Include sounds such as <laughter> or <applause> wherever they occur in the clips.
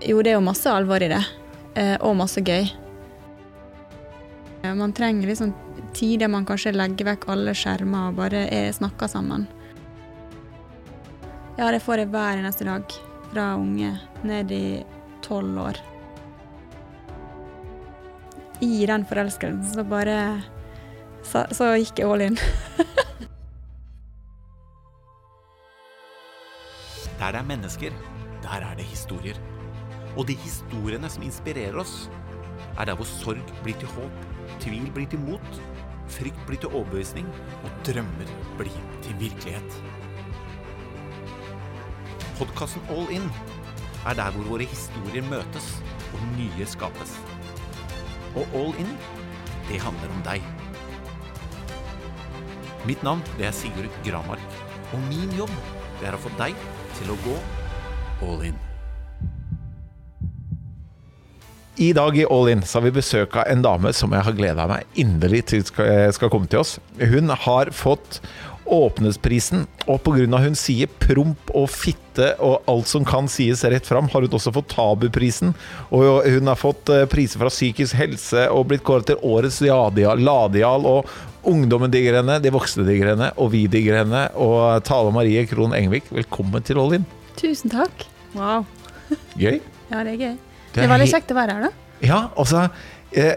Jo, det er jo masse alvor i det, eh, og masse gøy. Eh, Man trenger liksom tid der man kanskje legger vekk alle skjermer og bare er, snakker sammen. Ja, det får jeg hver eneste dag fra unge ned i tolv år. I den forelskelsen så bare Så, så gikk jeg all in. Der det er mennesker, der er det historier. Og de historiene som inspirerer oss, er der hvor sorg blir til håp, tvil blir til mot, frykt blir til overbevisning, og drømmer blir til virkelighet. Podkasten All In er der hvor våre historier møtes og nye skapes. Og All In, det handler om deg. Mitt navn det er Sigurd Gramark, og min jobb det er å få deg til å gå all in. I dag i All In så har vi besøk av en dame som jeg har gleda meg inderlig til skal, skal komme til oss. Hun har fått Åpnesprisen, og pga. hun sier promp og fitte og alt som kan sies rett fram, har hun også fått Tabuprisen. Og hun har fått eh, priser fra psykisk helse og blitt kåret til årets Ladial, Ladial og Ungdommen digger henne, de voksne digger henne, og vi digger henne. Og Tale Marie Krohn Engvik, velkommen til All In. Tusen takk. Wow. Gøy? Ja, det er gøy. Det Det veldig he- kjekt å være her, da. Ja, altså eh,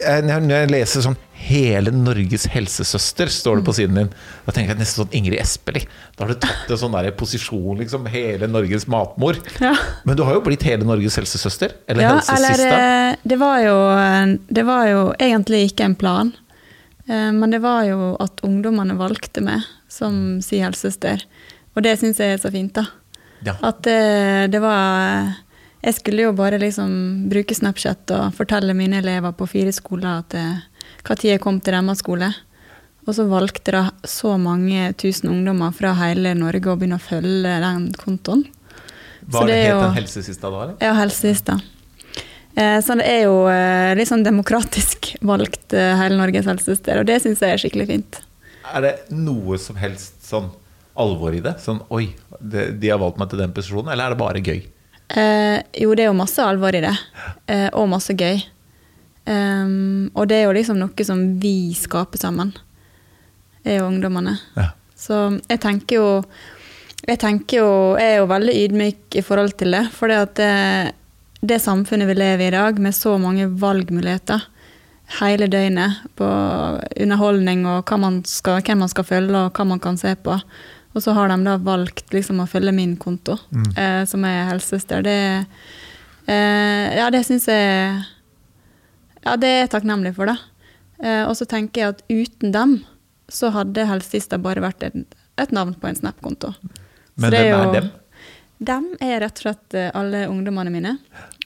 eh, Når jeg leser sånn 'Hele Norges helsesøster', står det på siden din. Da tenker jeg nesten sånn Ingrid Espelid. Da har du tatt en sånn der posisjon, liksom. Hele Norges matmor. Ja. Men du har jo blitt hele Norges helsesøster. Eller Ja, helsesista. eller eh, det var, jo, eh, det var jo egentlig ikke en plan. Men det var jo at ungdommene valgte meg som si helsesøster. Og det syns jeg er så fint, da. Ja. At det, det var Jeg skulle jo bare liksom bruke Snapchat og fortelle mine elever på fire skoler at når jeg kom til deres skole. Og så valgte da så mange tusen ungdommer fra hele Norge å begynne å følge den kontoen. Var så det det er het den helsesista da, eller? Ja, helsesista. Eh, Så det er jo eh, litt sånn demokratisk <laughs> valgt eh, hele Norges helsesøster, og det syns jeg er skikkelig fint. Er det noe som helst sånn alvor i det? Sånn 'oi, de har valgt meg til den posisjonen', eller er det bare gøy? Eh, jo, det er jo masse alvor i det, eh, og masse gøy. Um, og det er jo liksom noe som vi skaper sammen, er jo ungdommene. Ja. Så jeg tenker jo Jeg tenker jo, jeg er jo veldig ydmyk i forhold til det. For det at det, det samfunnet vi lever i i dag, med så mange valgmuligheter hele døgnet på underholdning og man skal, hvem man skal følge og hva man kan se på. Og så har de da valgt liksom å følge min konto, eh, som er helsesøster. Det, eh, ja, det syns jeg Ja, det er jeg takknemlig for, da. Eh, og så tenker jeg at uten dem så hadde helsesista bare vært et, et navn på en Snap-konto. Men hvem er jo- dem? Dem er rett og slett eh, alle ungdommene mine.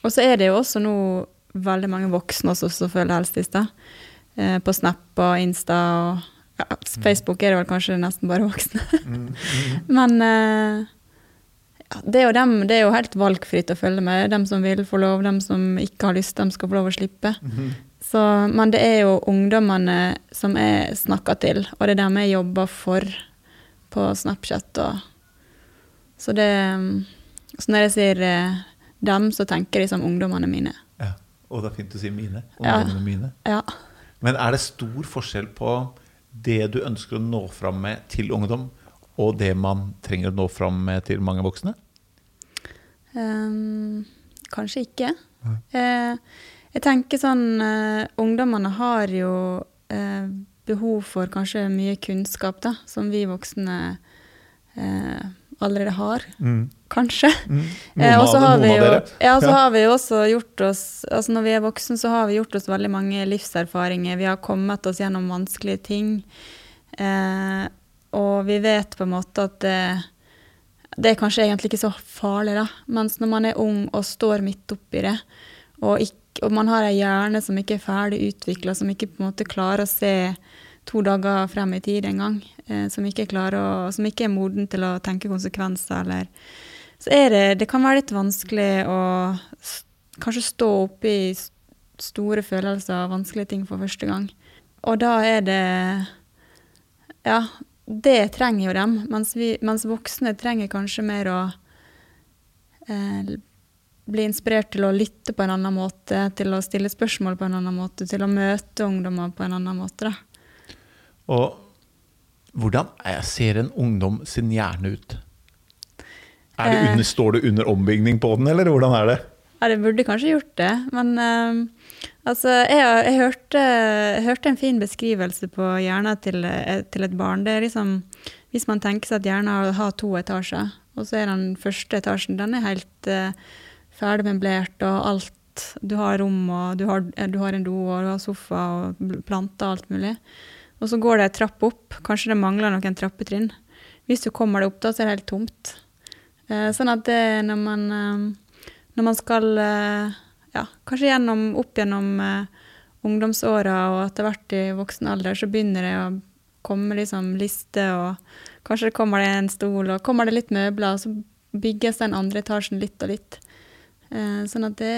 Og så er det jo også nå veldig mange voksne også som følger helsesista. Eh, på Snap og Insta og ja, Facebook er det vel kanskje nesten bare voksne. <laughs> Men eh, ja, det, er dem, det er jo helt valgfritt å følge med. Dem som vil få lov, dem som ikke har lyst, dem skal få lov å slippe. Så, men det er jo ungdommene som jeg snakker til, og det er dem jeg jobber for på Snapchat. Og, så det Så når jeg sier eh, dem, så tenker jeg som ungdommene mine. Ja. Og det er fint å si mine. Ja. Ungdommene mine. Ja. Men er det stor forskjell på det du ønsker å nå fram med til ungdom, og det man trenger å nå fram med til mange voksne? Um, kanskje ikke. Uh, jeg tenker sånn uh, Ungdommene har jo uh, behov for kanskje mye kunnskap, da, som vi voksne eh, allerede har. Kanskje. Noen Eh, og så har vi jo, ja, så har vi jo også gjort oss altså Når vi er voksen, så har vi gjort oss veldig mange livserfaringer. Vi har kommet oss gjennom vanskelige ting. Eh, og vi vet på en måte at det, det er kanskje egentlig ikke så farlig, da. Mens når man er ung og står midt oppi det, og, ikke, og man har ei hjerne som ikke er ferdig utvikla, som ikke på en måte klarer å se to dager frem i tid engang, eh, som, ikke å, som ikke er moden til å tenke konsekvenser, eller så er det, det kan være litt vanskelig å kanskje stå oppe i store følelser og vanskelige ting for første gang. Og da er det Ja, det trenger jo dem. Mens, vi, mens voksne trenger kanskje mer å eh, bli inspirert til å lytte på en annen måte, til å stille spørsmål på en annen måte, til å møte ungdommer på en annen måte. Da. Og hvordan er- ser en ungdom sin hjerne ut? Det Eh. under, står det under ombygning på den, eller hvordan er det? Ja, det burde kanskje gjort det, men uh, altså, jeg, jeg, hørte, jeg hørte en fin beskrivelse på hjernen til, eh, til et barn. Det er liksom, hvis man tenker seg at hjernen har, to etasjer, og så er den første etasjen den er helt uh, ferdig møblert, og alt Du har rom, og du har, du har en do, og du har sofa og planter og alt mulig. Og så går det ei trapp opp. Kanskje det mangler noen trappetrinn. Hvis du kommer deg opp, da, så er det helt tomt. Eh, sånn at det, når man eh, når man skal eh, ja, kanskje gjennom, opp gjennom ungdomsåra og etter hvert i voksen alder, så begynner det å komme liksom liste, og kanskje det kommer det en stol, og kommer det litt møbler, og så bygges den andre etasjen litt og litt. Sånn at det,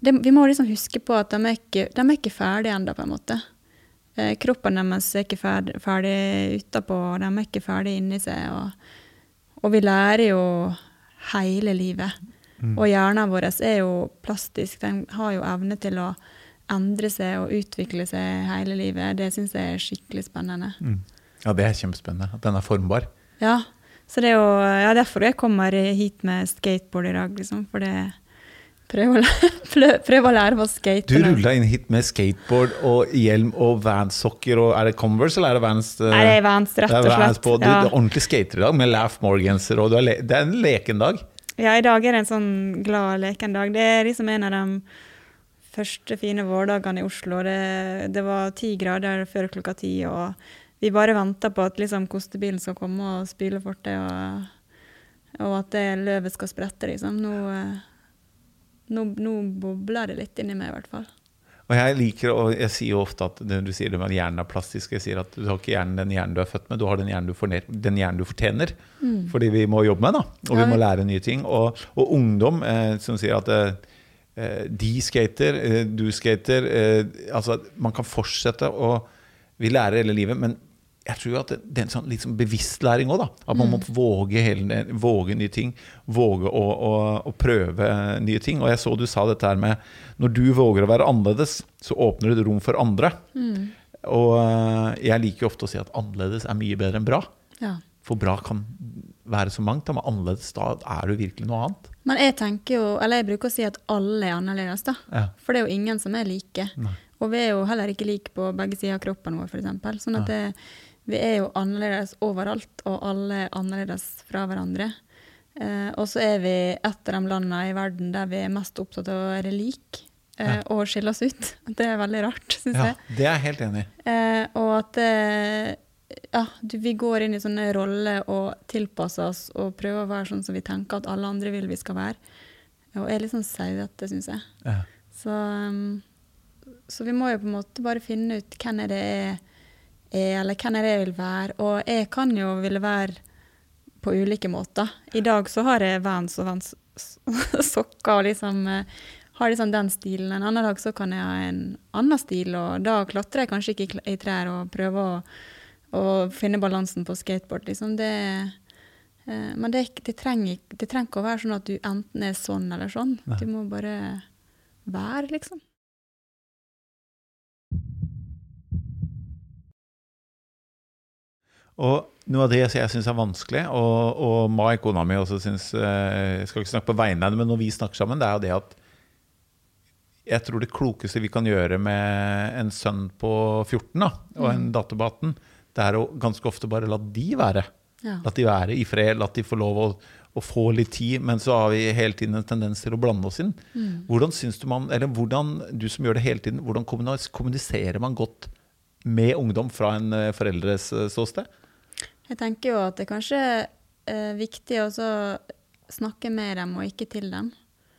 det Vi må liksom huske på at de er ikke, er ikke ferdige ennå, på en måte. Eh, kroppen deres er ikke ferdig, ferdig utapå, og de er ikke ferdig inni seg. Og, og vi lærer jo hele livet. Og hjernen vår er jo plastisk. Den har jo evne til å endre seg og utvikle seg hele livet. Det syns jeg er skikkelig spennende. Mm. Ja, det er kjempespennende. At den er formbar. Ja, så det er jo ja, derfor jeg kommer hit med skateboard i dag, liksom. For det prøver å, lære, <laughs> prøv å lære meg å skate. Du rulla inn hit med skateboard og hjelm og Vans-sokker. Er det Converse eller er det Vans? Uh, Nei, det er Vans, rett det og er Vans slett. på. Du, Ja. du er ordentlig skater i dag med Laugh More-genser. er Det er en leken dag. Ja, i dag er det en sånn glad leken dag. Det er liksom en av de første fine vårdagene i Oslo. Det, det var ti grader før klokka ti, og vi bare venter på at liksom kostebilen skal komme og spyle fortet, og, og at det løvet skal sprette, liksom. Nå, eh, nå, nå bobler det litt inni meg, i hvert fall. Og jeg liker, og jeg sier jo ofte at du sier det med at hjernen er plastisk. Jeg sier at du har ikke hjernen den hjernen du er født med, du har den hjernen du, forner, den hjernen du fortjener. Fordi vi må jobbe med, da. Og Ja, vi må lære nye ting. Og, og ungdom eh, som sier at eh, de skater, eh, du skater eh, Altså, man kan fortsette å Vi lærer hele livet, men jeg tror at det, det er en sånn liksom bevisstlæring bevisst læring òg. At man må våge, hele, våge nye ting. Våge å, å, å prøve nye ting. Og jeg så du sa dette her med Når du våger å være annerledes, så åpner det rom for andre. Og eh, jeg liker jo ofte å si at annerledes er mye bedre enn bra. Ja. For bra kan være så mangt, men annerledes da er du virkelig noe annet. Men jeg tenker jo, eller jeg bruker å si at alle er annerledes, da. Ja. For det er jo ingen som er like. Nei. Og vi er jo heller ikke like på begge sider av kroppen vår, f.eks. Sånn at det, vi er jo annerledes overalt, og alle er annerledes fra hverandre. Eh, og så er vi et av de landene i verden der vi er mest opptatt av å være lik eh, og skille oss ut. <laughs> Det er veldig rart, syns Ja, jeg. det er jeg helt enig i. Eh, og at eh, ja, du, vi går inn i sånne roller og tilpasser oss og prøver å være sånn som vi tenker at alle andre vil vi skal være. Og er litt sånn sauete, syns jeg. Ja. Så, um, så vi må jo på en måte bare finne ut hvem er det jeg er, eller hvem er det jeg vil være. Og jeg kan jo ville være på ulike måter. I dag så har jeg Vans og Vans <laughs> sokker og liksom eh, har liksom den stilen. En annen dag så kan jeg ha en annen stil, og da klatrer jeg kanskje ikke i trær og prøver å, å finne balansen på skateboard. Liksom det eh, Men det, det, trenger, det trenger ikke å være sånn at du enten er sånn eller sånn. Du må bare være, liksom. Og noe av det jeg syns er vanskelig, og, og Mai, kona mi, også syns eh, Jeg skal ikke snakke på vegne av henne, men når vi snakker sammen, det er jo det at jeg tror det klokeste vi kan gjøre med en sønn på 14 da, og en datter på 18, det er å ganske ofte bare la de være. Ja. La de være i fred, la de få lov å, å få litt tid. Men så har vi hele tiden en tendens til å blande oss inn. Hvordan syns du man, eller hvordan, du som gjør det hele tiden, hvordan kommuniserer man godt med ungdom fra en eh, foreldres eh, ståsted? Jeg tenker jo at det kanskje er viktig å snakke med dem og ikke til dem.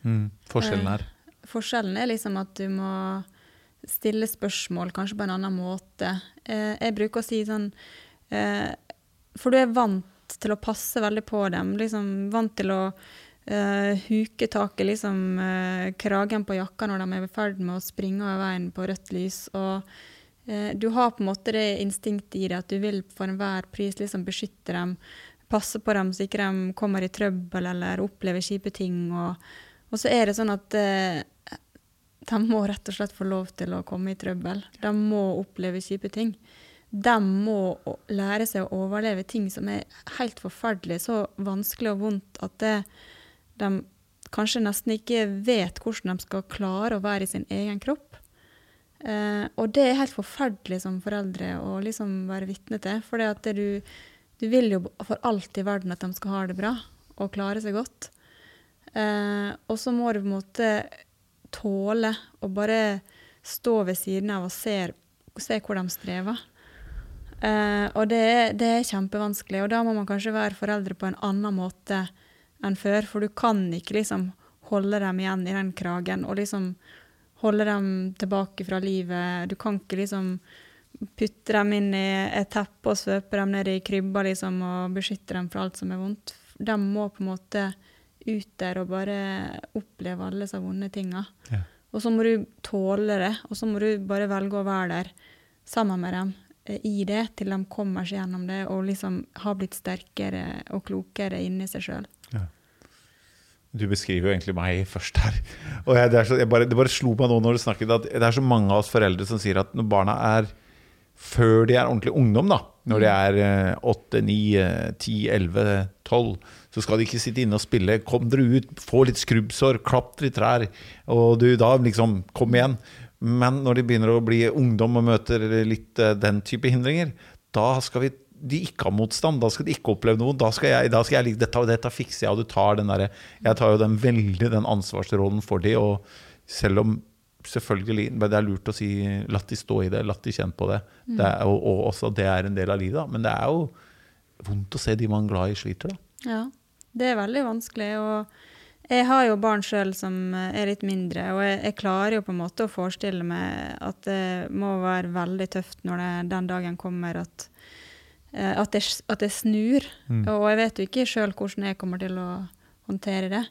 Mm. Forskjellen her. Forskjellen er liksom at du må stille spørsmål kanskje på en annen måte. Eh, jeg bruker å si sånn eh, For du er vant til å passe veldig på dem. Liksom vant til å eh, huke tak i liksom, eh, kragen på jakka når de er i ferd med å springe over veien på rødt lys. Og eh, du har på en måte det instinktet i deg at du vil for enhver pris liksom beskytte dem passe på dem så ikke de kommer i trøbbel eller opplever kjipe ting. Og, og så er det sånn at eh, de må rett og slett få lov til å komme i trøbbel. De må oppleve kjipe ting. De må lære seg å overleve ting som er helt forferdelig, så vanskelig og vondt at det, de kanskje nesten ikke vet hvordan de skal klare å være i sin egen kropp. Eh, og det er helt forferdelig som foreldre å liksom være vitne til. For du, du, vil jo for alt i verden at de skal ha det bra og klare seg godt. Eh, og så må du på en måte tåle å bare stå ved siden av og se, se hvor de strever. Uh, og det, det, er kjempevanskelig, og da må man kanskje være foreldre på en annen måte enn før, for du kan ikke liksom holde dem igjen i den kragen og liksom holde dem tilbake fra livet. Du kan ikke liksom putte dem inn i et teppe og svøpe dem ned i krybba liksom, og beskytte dem fra alt som er vondt. De må på en måte ut der og bare oppleve alle disse vonde tinga. Ja. Og så må du tåle det, og så må du bare velge å være der sammen med dem eh, i det til de kommer seg gjennom det og liksom har blitt sterkere og klokere inni seg sjøl. Du beskriver jo egentlig meg først her. Og jeg, det, så, jeg bare, det, bare, slo meg nå når du snakket, at det er så mange av oss foreldre som sier at når barna er før de er ordentlig ungdom, da, når de er 8, 9, 10, 11, 12, så skal de ikke sitte inne og spille. Kom dere ut, få litt skrubbsår, klatre i trær. Og du da liksom Kom igjen. Men når de begynner å bli ungdom og møter litt uh, den type hindringer, da skal vi de ikke har motstand. Da skal de ikke oppleve noe. Da skal jeg, da skal jeg dette, dette fikser jeg, og du tar den derre Jeg tar jo den veldig den ansvarsrollen for de, og selv om selvfølgelig Det er lurt å si 'la de stå i det', 'la de kjenne på det'. Det er, og, og, også det er en del av livet, da. Men det er jo vondt å se de man er glad i, sliter, da. Ja, det er veldig vanskelig. Og jeg har jo barn sjøl som er litt mindre, og jeg, jeg, klarer jo på en måte å forestille meg at det må være veldig tøft når det, den dagen kommer at, at, det, at det snur. Mm. Og jeg vet jo ikke sjøl hvordan jeg kommer til å håndtere det.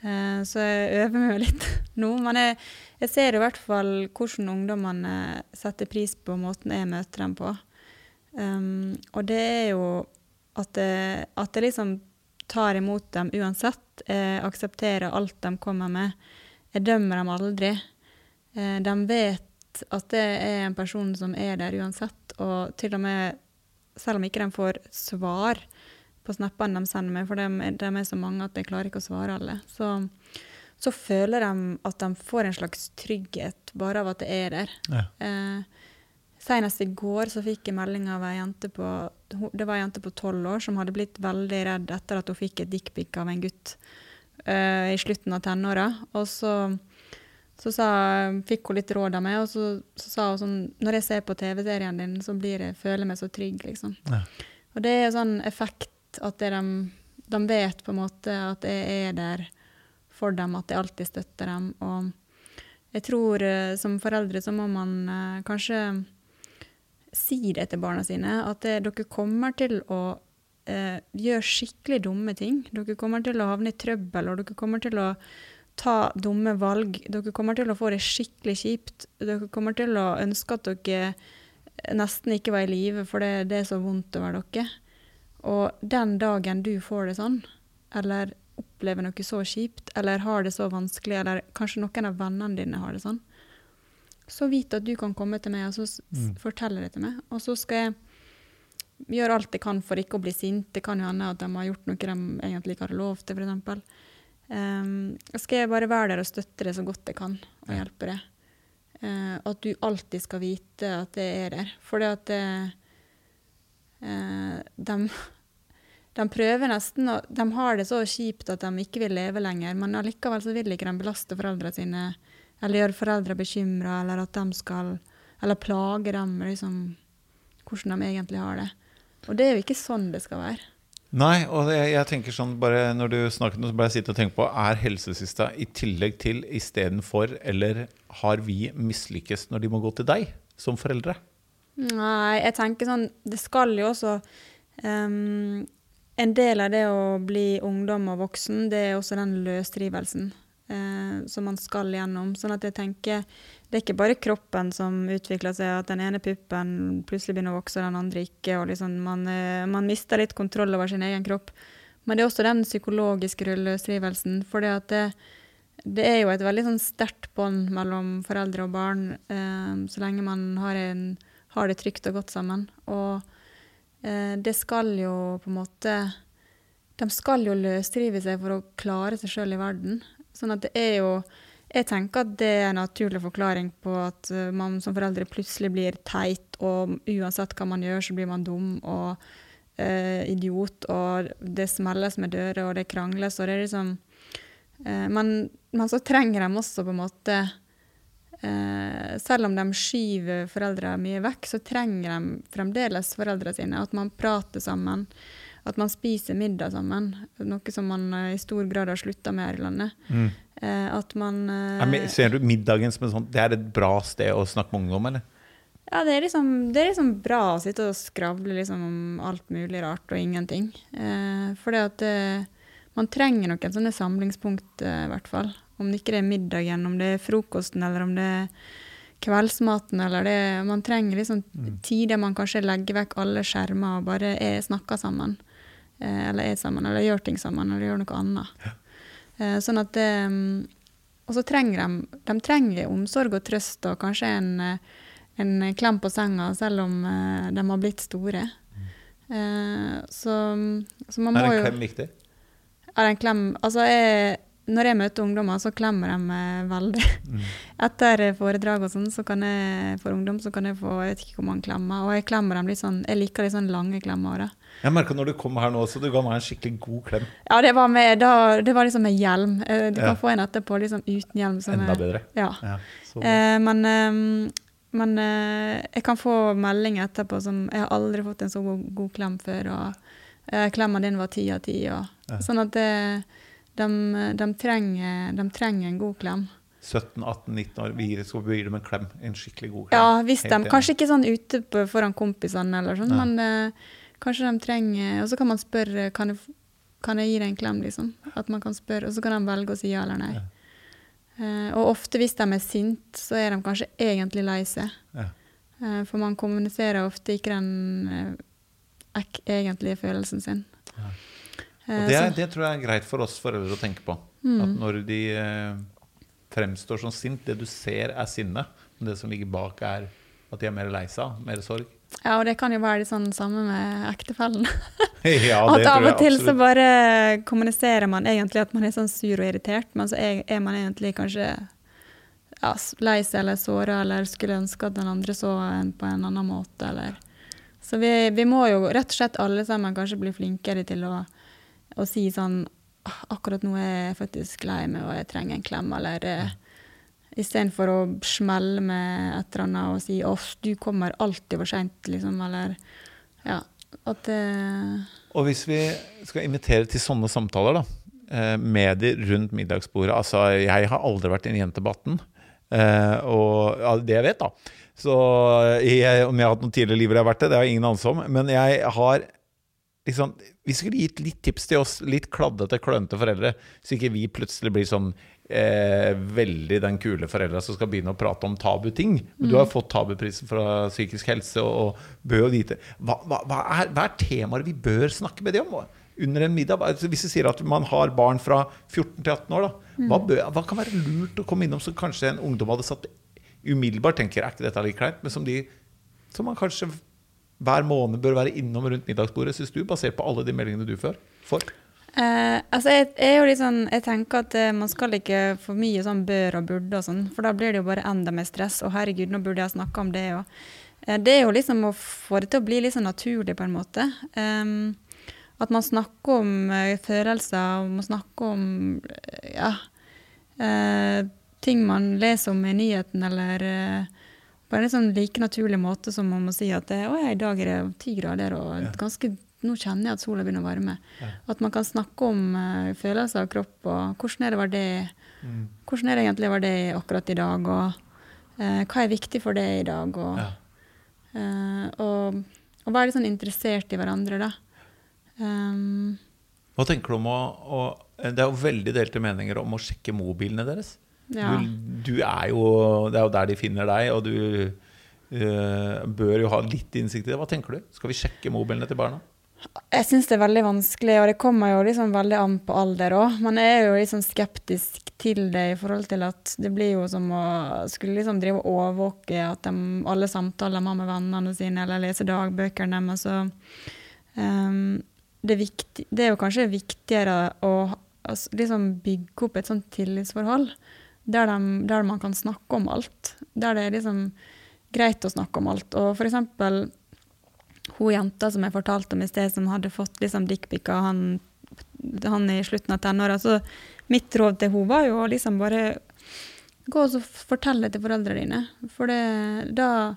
Eh, så jeg øver meg litt <laughs> nå. Men jeg, jeg ser i hvert fall hvordan ungdommene setter pris på måten jeg møter dem på. Um, og det er jo at jeg, at jeg liksom tar imot dem uansett. Jeg aksepterer alt de kommer med. Jeg dømmer dem aldri. Eh, de vet at det er en person som er der uansett, og til og med selv om ikke de får svar, på snappene de sender meg, for de, de, er så mange at jeg klarer ikke å svare alle. Så, så, føler de at de får en slags trygghet bare av at det er der. Ja. Eh, Senest i går så fikk jeg melding av ei jente på det var ei jente på tolv år som hadde blitt veldig redd etter at hun fikk et dickpic av en gutt uh, i slutten av tenåra. Og så, så sa, fikk hun litt råd av meg, og så, så, sa hun sånn Når jeg ser på TV-serien din, så blir jeg, føler jeg meg så trygg, liksom. Ja. Og det er sånn effekt at de, de, vet på en måte at jeg er der for dem, at jeg alltid støtter dem. Og jeg tror uh, som foreldre så må man uh, kanskje si det til barna sine, at det, dere kommer til å eh, gjøre skikkelig dumme ting. Dere kommer til å havne i trøbbel, og dere kommer til å ta dumme valg. Dere kommer til å få det skikkelig kjipt. Dere kommer til å ønske at dere nesten ikke var i live, for det, det er så vondt over dere. Og den dagen du får det sånn, eller opplever noe så kjipt, eller har det så vanskelig, eller kanskje noen av vennene dine har det sånn, så vit at du kan komme til meg og så mm. fortelle det til meg. Og så skal jeg gjøre alt jeg kan for ikke å bli sint. Det kan jo hende at de har gjort noe de egentlig ikke hadde lov til, f.eks. Um, skal jeg bare være der og støtte det så godt jeg kan, og hjelpe det. Uh, at du alltid skal vite at det er der. For det at Eh, de, de, <laughs> prøver nesten å De har det så kjipt at de ikke vil leve lenger, men allikevel så vil ikke de belaste foreldrene sine eller gjøre foreldre bekymra, eller at de skal Eller plage dem liksom, hvordan de egentlig har det. Og det er jo ikke sånn det skal være. Nei, og jeg, jeg tenker sånn bare Når du snakket så bare jeg og tenke på Er helsesista i tillegg til istedenfor, eller har vi mislykkes når de må gå til deg som foreldre? Nei, jeg tenker sånn Det skal jo også um, En del av det å bli ungdom og voksen, det er også den løsrivelsen. Eh, som man skal gjennom. Sånn at jeg tenker det er ikke bare kroppen som utvikler seg, at den ene puppen plutselig begynner å vokse, og den andre ikke. og liksom man, eh, man, mister litt kontroll over sin egen kropp. Men det er også den psykologiske rulleskrivelsen. For det, det, er jo et veldig sånn sterkt bånd mellom foreldre og barn eh, så lenge man har, en, har, det trygt og godt sammen. Og eh, det skal jo på en måte De skal jo løsrive seg for å klare seg sjøl i verden. Sånn at det er jo Jeg tenker at det er en naturlig forklaring på at uh, man som foreldre plutselig blir teit, og uansett hva man gjør, så blir man dum og eh, idiot, og det smelles med dører, og det krangles, og det er liksom eh, men, men, så trenger de også på en måte Selv om de skyver foreldre mye vekk, så trenger de fremdeles foreldrene sine. At man prater sammen at man spiser middag sammen. Noe som man i stor grad har slutta med her i landet. Mm. Eh, at man eh, Ser du middagen som en sånn Det er et bra sted å snakke med ungdom, eller? Ja, det er, liksom, det er liksom bra å sitte og skravle liksom om alt mulig rart og ingenting. Eh, for det at man trenger noen sånne samlingspunkt, i hvert fall. Om det ikke er middagen, om det er frokosten, eller om det er kveldsmaten, eller det Man trenger liksom mm. tider man kanskje legger vekk alle skjermer og bare er, snakker sammen. Eh, eller er sammen, eller gjør ting sammen, eller gjør noe annet. Ja. Eh, sånn at det mm, Og så trenger de, de trenger omsorg og trøst og kanskje en, eh, en klem på senga, selv om de har blitt store. Mm. Så, så, man må jo Er en klem viktig? Er en klem Altså, jeg når jeg møter ungdommer, så klemmer de meg veldig. Mm. <laughs> Etter foredrag og sånn, så kan jeg for ungdom så kan jeg få jeg vet ikke hvor mange klemmer. Og jeg klemmer dem litt sånn, jeg liker litt sånn lange klemmer. Da. Jeg merka når du kom her nå, så du ga meg en skikkelig god klem. Ja, det var, med, da, det var liksom med hjelm. Eh, du kan ja. få en etterpå liksom uten hjelm. Enda er, bedre. Ja. ja eh, men, eh, men eh, jeg kan få melding etterpå som Jeg har aldri fått en så god, god klem før. og eh, Klemmen din var ti av ti. Sånn at det de, de, trenger, de trenger en god klem. 17-18-19 år, vi skal gi dem en klem. En skikkelig god klem. Ja, hvis de, Kanskje ikke sånn ute på, foran kompisene, eller sånn, men uh, kanskje de trenger Og så kan man spørre kan jeg, kan jeg gi deg en klem, liksom. At man kan spørre, Og så kan de velge å si ja eller nei. Ja. Uh, og ofte hvis de er sinte, så er de kanskje egentlig lei seg. Ja. Uh, for man kommuniserer ofte ikke den egentlige følelsen sin. Ja. Og det, er, det, tror jeg er greit for oss foreldre å tenke på. Mm. At når de fremstår som sint, det du ser er sinne, men det som ligger bak, er at de er mer lei seg, mer sorg. Ja, og det kan jo være det sånn samme med ektefellen. <laughs> ja, at av og til så bare kommuniserer man egentlig at man er sånn sur og irritert, men så er, er man egentlig kanskje ja, lei seg eller såra eller skulle ønske at den andre så en på en annen måte. Eller. Så vi, vi må jo rett og slett alle sammen kanskje bli flinkere til å å si sånn Akkurat nå er jeg faktisk lei meg, og jeg trenger en klem. Eller eh, istedenfor å smelle med et eller annet og si 'Å, du kommer alltid for seint', liksom. Eller ja. At det Og hvis vi skal invitere til sånne samtaler, da. med medier rundt middagsbordet. Altså, jeg har aldri vært i en jentebatten. Eh, og ja, det jeg vet, da. Så jeg, om jeg har hatt noen tidligere liv hvor jeg har vært det, det har jeg ingen anelse om. Men jeg har liksom, Vi skulle gitt litt tips til oss litt kladdete, klønete foreldre, så ikke vi plutselig blir sånn eh, veldig den kule foreldra som skal begynne å prate om tabuting. Mm. Du har mm. fått tabuprisen fra psykisk helse og, og bør vite hva, hva, hva, er, hva er temaer vi bør snakke med dem om? under en middag. Altså, hvis vi sier at man har barn fra 14 til 18 år, da, mm. hva, bør, hva, kan være lurt å komme innom som kanskje en ungdom hadde satt umiddelbart tenker er ikke dette like kleint, men som, de, som man kanskje hver måned bør være innom rundt middagsbordet, syns du, basert på alle de meldingene du får? Eh, altså jeg, jeg, sånn, jeg, tenker at eh, man skal ikke for mye sånn bør og burde og sånn, for da blir det jo bare enda mer stress. Og herregud, nå burde jeg snakka om det òg. Eh, det er jo liksom å få det til å bli litt sånn naturlig, på en måte. Um, at man snakker om uh, følelser, og man snakker om uh, ja, ting man leser om i nyheten, eller på en sånn like naturlig måte som om må si at det, i dag er det ti grader, og ganske, nå kjenner jeg at sola begynner å varme. Ja. At man kan snakke om uh, følelser av kropp, og hvordan er det var det mm. hvordan er det egentlig var det akkurat i dag, og uh, hva er viktig for det i dag? Og, ja. uh, og, og være litt sånn interessert i hverandre, da. Um, Hva tenker du om å, å Det er jo veldig delte meninger om å sjekke mobilene deres. Ja. Du, du er jo Det er jo der de finner deg, og du uh, bør jo ha litt innsikt i det. Hva tenker du? Skal vi sjekke mobilene til barna? Jeg syns det er veldig vanskelig, og det kommer jo liksom veldig an på alder òg. Man er jo liksom skeptisk til det i forhold til at det blir jo som å skulle liksom drive og overvåke at de, alle samtaler man har med vennene sine, eller lese dagbøkene deres. Um, det, det, er jo kanskje viktigere å altså, liksom bygge opp et sånt tillitsforhold der, de, der man kan snakke om alt. Der det er liksom greit å snakke om alt. Og for eksempel hun jenta som jeg fortalte om i sted, som hadde fått liksom dickpica, han, han i slutten av tenåra. Så mitt råd til henne var jo å liksom bare gå og fortelle det til foreldrene dine. For det, da,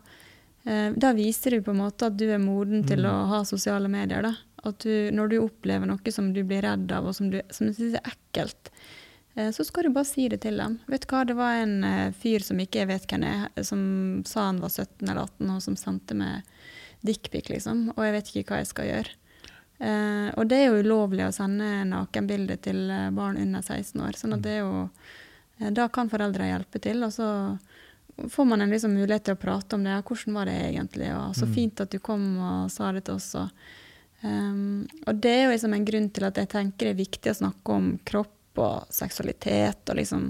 eh, da, viser du på en måte at du er moden til mm. å ha sosiale medier. Da. At du, når du opplever noe som du blir redd av, og som du, som du syns er ekkelt, eh, så skal du bare si det til dem. Vet du hva, Det var en eh, fyr som ikke jeg vet hvem er, som sa han var 17 eller 18, og som sendte meg dickpic, liksom, og jeg vet ikke hva jeg skal gjøre. Eh, og det er jo ulovlig å sende nakenbilder til eh, barn under 16 år. sånn at det er jo eh, Da kan foreldre hjelpe til, og så får man en liksom mulighet til å prate om det. Hvordan var det egentlig? Og så mm. fint at du kom og sa det til oss. Og, um, og det er jo liksom en grunn til at jeg tenker det er viktig å snakke om kropp og seksualitet, og liksom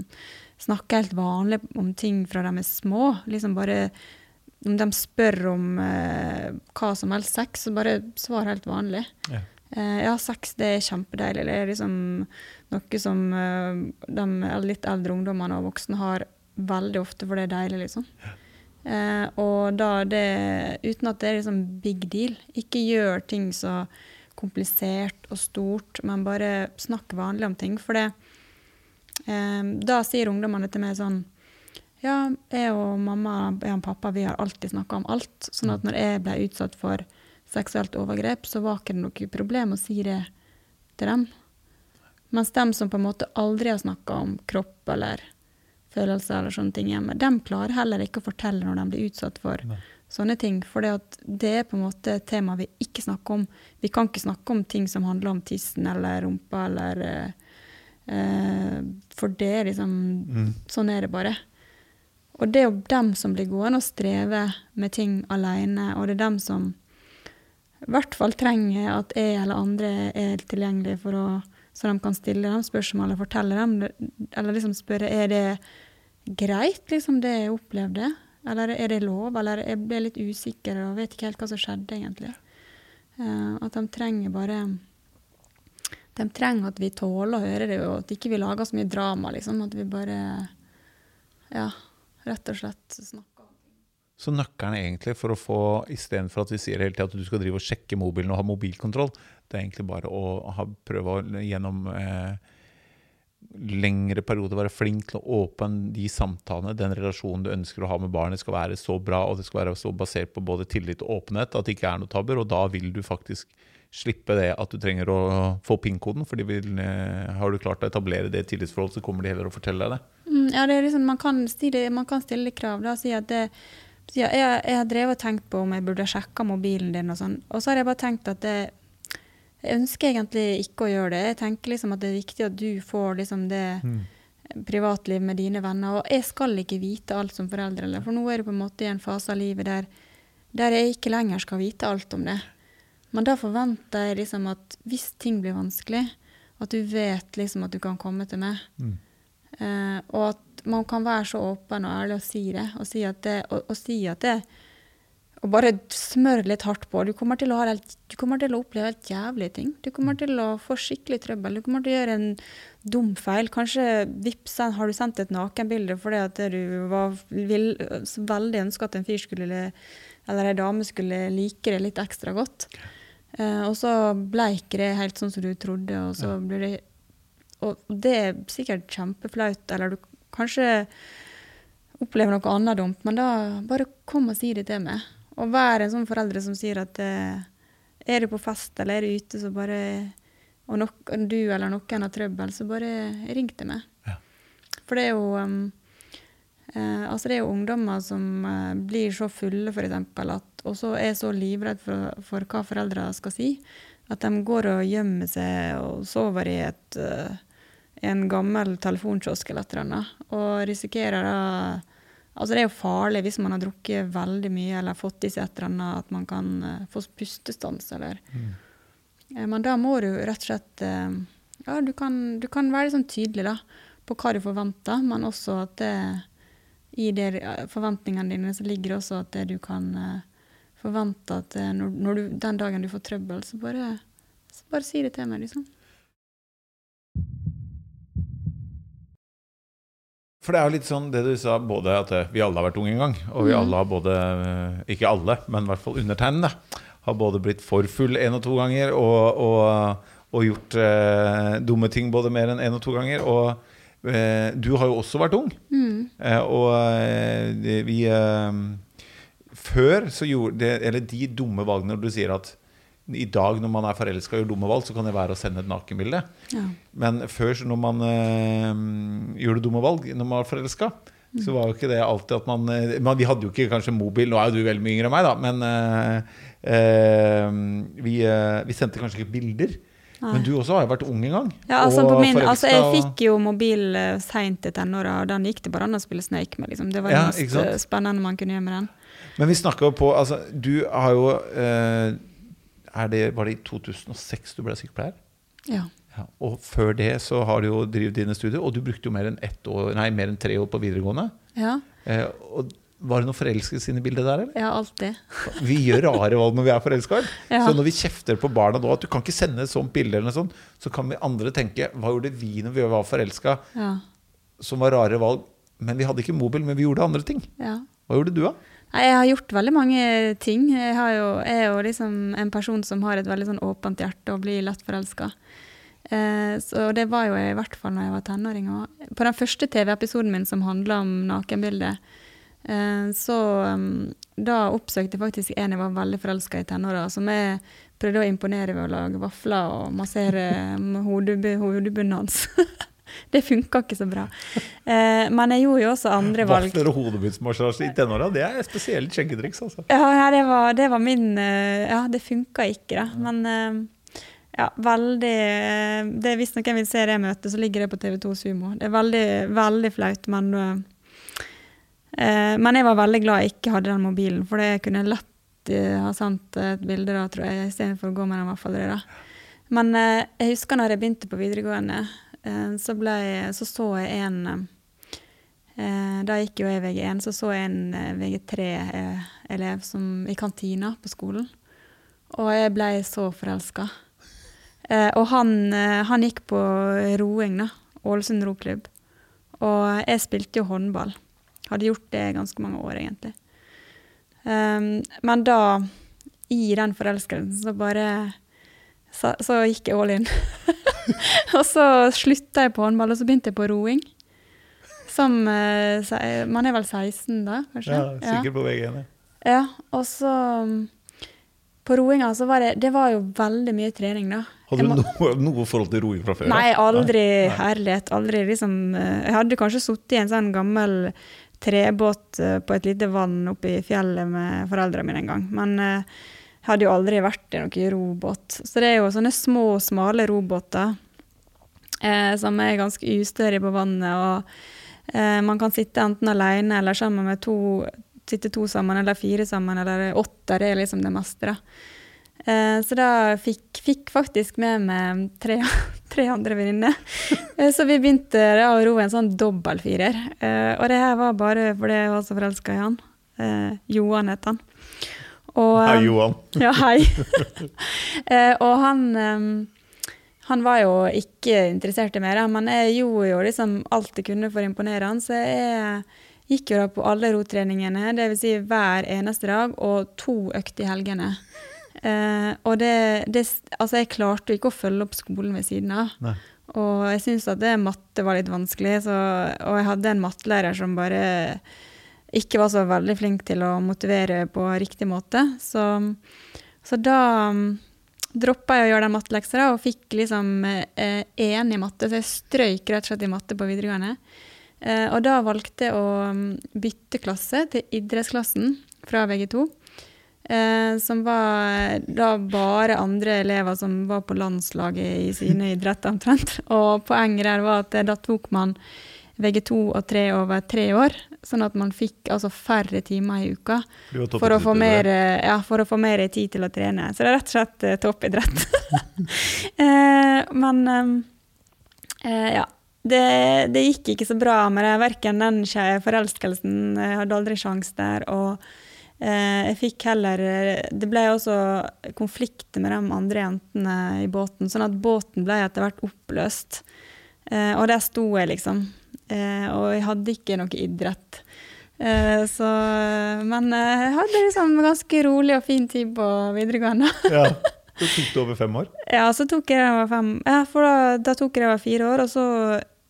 snakke helt vanlig om ting fra de er små. Liksom bare om de spør om eh, hva som helst sex, så bare svar helt vanlig. Ja. Eh, ja, sex det er kjempedeilig. Det er liksom noe som eh, de litt eldre ungdommene og voksne har veldig ofte, for det er deilig, liksom. Ja. Eh, og da det Uten at det er liksom big deal. Ikke gjør ting så komplisert og stort, men bare snakk vanlig om ting. For det eh, Da sier ungdommene til meg sånn ja, jeg og mamma jeg og pappa vi har alltid snakka om alt. Sånn at mm. når jeg ble utsatt for seksuelt overgrep, så var ikke det noe problem å si det til dem. Mens dem som på en måte aldri har snakka om kropp eller følelser eller sånne ting hjemme, dem klarer heller ikke å fortelle når de blir utsatt for Nei. sånne ting. For det er på en måte et tema vi ikke snakker om. Vi kan ikke snakke om ting som handler om tissen eller rumpa eller eh, For det er liksom mm. Sånn er det bare. Og det er jo dem som blir gående og streve med ting alene, og det er dem som i hvert fall trenger at jeg eller andre er tilgjengelig for å, så de kan stille dem spørsmål eller fortelle dem, eller liksom spørre er det greit, liksom, det jeg opplevde, eller er det lov, eller jeg ble litt usikker og vet ikke helt hva som skjedde, egentlig. Uh, at de trenger bare De trenger at vi tåler å høre det, og at ikke vi lager så mye drama, liksom. At vi bare Ja rett og slett snakke om ting. Så nøkkelen egentlig for å få, istedenfor at vi sier hele tiden at du skal drive og sjekke mobilen og ha mobilkontroll, det er egentlig bare å ha, prøve å gjennom eh, lengre perioder være flink til å åpne de samtalene, den relasjonen du ønsker å ha med barnet, skal være så bra og det skal være så basert på både tillit og åpenhet at det ikke er noe tabber. Og da vil du faktisk slippe det at du trenger å få PIN-koden. For eh, har du klart å etablere det tillitsforholdet, så kommer de heller å fortelle deg det. Mm, ja, det er liksom, man, kan stille, man kan stille krav. da, si at det, jeg, jeg, har drevet og tenkt på om jeg burde sjekka mobilen din, og sånn. Og så har jeg bare tenkt at det, jeg ønsker egentlig ikke å gjøre det. Jeg tenker liksom at det er viktig at du får liksom det mm. privatliv med dine venner. Og jeg skal ikke vite alt som foreldre, for nå er du på en måte i en fase av livet der, der jeg ikke lenger skal vite alt om det. Men da forventer jeg liksom at hvis ting blir vanskelig, at du vet liksom at du kan komme til meg. Mm. Uh, og at man kan være så åpen og ærlig og si det. Og si at det, og, og si at det og bare smøre litt hardt på. Du kommer, helt, du kommer til å oppleve helt jævlige ting. Du kommer til å få skikkelig trøbbel. Du kommer til å gjøre en dum feil. Kanskje vips, har du sendt et nakenbilde fordi at du var, vil, veldig ønska at en fyr skulle, eller ei dame skulle like det litt ekstra godt. Uh, og så ble ikke det helt sånn som du trodde, og så blir det Og det er sikkert kjempeflaut, eller du kanskje opplever noe annet dumt, men da bare kom og si det til meg. Og vær en sånn foreldre som sier at uh, er du på fest eller er du ute, så bare og nok, du eller noen har trøbbel, så bare ring til meg. Ja. For det er jo um, uh, altså det er jo ungdommer som blir så fulle, f.eks., at og så er så livredd for, for, hva foreldre skal si. at de går og gjemmer seg og sover i et, uh, en gammel telefonkiosk eller et eller annet, og risikerer da Altså det er jo farlig hvis man har drukket veldig mye eller fått i seg et eller annet, at man kan uh, få pustestans eller mm. uh, Men da må du rett og slett Ja, du kan, du kan være liksom tydelig da, på hva du forventer, men også at det, i de forventningene dine så ligger det også at det du kan forvente at når, når du, den dagen du får trøbbel, så bare så bare si det til meg, liksom. For det er jo litt sånn det du sa, både at vi alle har vært unge en gang, og vi mm. alle har både Ikke alle, men i hvert fall undertegnede. Har både blitt for full én og to ganger og, og, og gjort eh, dumme ting både mer enn én en og to ganger. Og eh, du har jo også vært ung. Mm. Eh, og eh, vi eh, Før så gjorde det Eller de dumme valgene når du sier at i dag når man er forelska og gjør dumme valg, så kan det være å sende et nakenbilde. Ja. Men før, når man øh, gjorde dumme valg når man var forelska, mm. så var jo ikke det alltid at man, eh, man, Vi hadde jo ikke kanskje mobil, nå er jo du veldig mye yngre enn meg, da, men øh, øh, vi, vi, sendte kanskje ikke bilder. Nei. Men du også har jo vært ung en gang. Ja, altså, min, altså Jeg fikk jo mobil seint i tenåra, og den gikk det bare an å spille Snake med. Liksom. Det var jo det mest spennende man kunne gjøre med den. Men vi snakker jo på altså, Du har jo det, var det i 2006 du ble sykepleier? Ja. ja. Og før det så har du jo drevet dine studier, og du brukte jo mer enn, år, nei, mer enn tre år på videregående. Ja. Eh, og var det noe forelskelse inne i bildet der? eller? Ja, alltid. Vi gjør rare valg når vi er forelska. <laughs> Ja. Så når vi kjefter på barna nå at du kan ikke sende et sånt bilde, eller noe sånt, så kan vi andre tenke hva gjorde vi når vi var forelska, ja. som var rare valg? Men vi hadde ikke mobil, men vi gjorde andre ting. Ja. Hva gjorde du, da? Jeg har gjort veldig mange ting. Jeg, jo, jeg er jo liksom en person som har et veldig sånn åpent hjerte og blir lett forelska. Eh, så det var jo i hvert fall når jeg var tenåring. På den første TV-episoden min som handla om nakenbildet, så um, da oppsøkte jeg faktisk en jeg var veldig forelska i tenåra, som jeg prøvde å imponere ved å lage vafler og massere <laughs> hodebunnen hans. <laughs> det funka ikke så bra. Eh, men jeg gjorde jo også andre valg. Vafler og hodebunnsmassasje i tenåra, det er spesielt skjenketriks, altså. Ja, ja, det, var, det var min eh, Ja, det funka ikke, da. Men eh, ja, veldig eh, Det Hvis noen vil se det møtet, så ligger det på TV2 Sumo. Det er veldig, veldig flaut, men eh, Men jeg var veldig glad jeg ikke hadde den mobilen, for det kunne lett ha sendt et bilde da, tror jeg, istedenfor å gå med den vaffelrøra. Men eh, jeg husker når jeg begynte på videregående, Eh, så, ble, så, så jeg en eh, Da gikk jo jeg VG1, så så jeg en eh, VG3-elev i kantina på skolen. Og jeg ble så forelska. og han, han, gikk på roing, da. Ålesund roklubb. Og jeg spilte jo håndball. Hadde gjort det ganske mange år, egentlig. Um, men da, i den forelskelsen, så bare så, så gikk jeg all in. <laughs> og så slutta jeg på håndball, og så begynte jeg på roing. Som eh, Man er vel 16 da, kanskje? Ja, sikkert ja. på vg ja. ja. Og så På roinga så var det Det var jo veldig mye trening, da. Hadde du noe, noe, forhold til roing fra før? Nei, aldri Nei. herlighet. Aldri liksom eh, Jeg hadde kanskje sittet i en sånn gammel trebåt eh, på et lite vann oppe i fjellet med foreldrene mine en gang. Men jeg hadde jo aldri vært i noen robåt. Så det er jo sånne små, smale robåter eh, som er ganske ustødige på vannet. Og eh, man kan sitte enten alene eller sammen med to, sitte to sammen, eller fire sammen, eller åtte. Det er liksom det meste, da. Eh, så da fikk, fikk faktisk med meg tre, tre andre venninner. <laughs> Eh, så vi begynte å ro en sånn dobbeltfirer. Eh, og det her var bare fordi jeg var så forelska i han. Eh, Johan het han. Og, hei, Johan. <laughs> Ja, hei. <laughs> og han, han var jo ikke interessert i mer, men jeg gjorde jo liksom alt jeg kunne for å imponere han, så jeg gikk jo da på alle rotreningene, dvs. Si hver eneste dag, og to økter i helgene. Eh, og det, det, Altså, jeg klarte ikke å følge opp skolen ved siden av. Nei. Og jeg syns at det matte var litt vanskelig, så, og jeg hadde en mattelærer som bare ikke var så veldig flink til å motivere på riktig måte. Så, så da um, droppa jeg å gjøre den matteleksa og fikk liksom eh, i matte, så jeg strøyk rett og slett i matte på videregående. Eh, og da valgte jeg å um, bytte klasse til idrettsklassen fra VG2. Eh, som var da bare andre elever som var på landslaget i sine idretter omtrent. Og poenget der var at da tok man VG2 og 3 over tre år, sånn at man fikk altså færre timer i uka for å, få mer, ja, for å få mer tid til å trene. Så det er rett og slett eh, toppidrett. <laughs> eh, men eh, ja. Det, det, gikk ikke så bra med det. Verken den forelskelsen Jeg hadde aldri sjans der. og Eh, jeg fikk heller Det ble også konflikter med de andre jentene i båten, sånn at båten ble etter hvert oppløst. Eh, og der sto jeg, liksom. Eh, og jeg hadde ikke noe idrett. Så, men jeg hadde liksom ganske rolig og fin tid på videregående. <laughs> ja, Så tok det over fem år? Ja, så tok jeg det over fem. Ja, for da, da tok jeg det over fire år, og så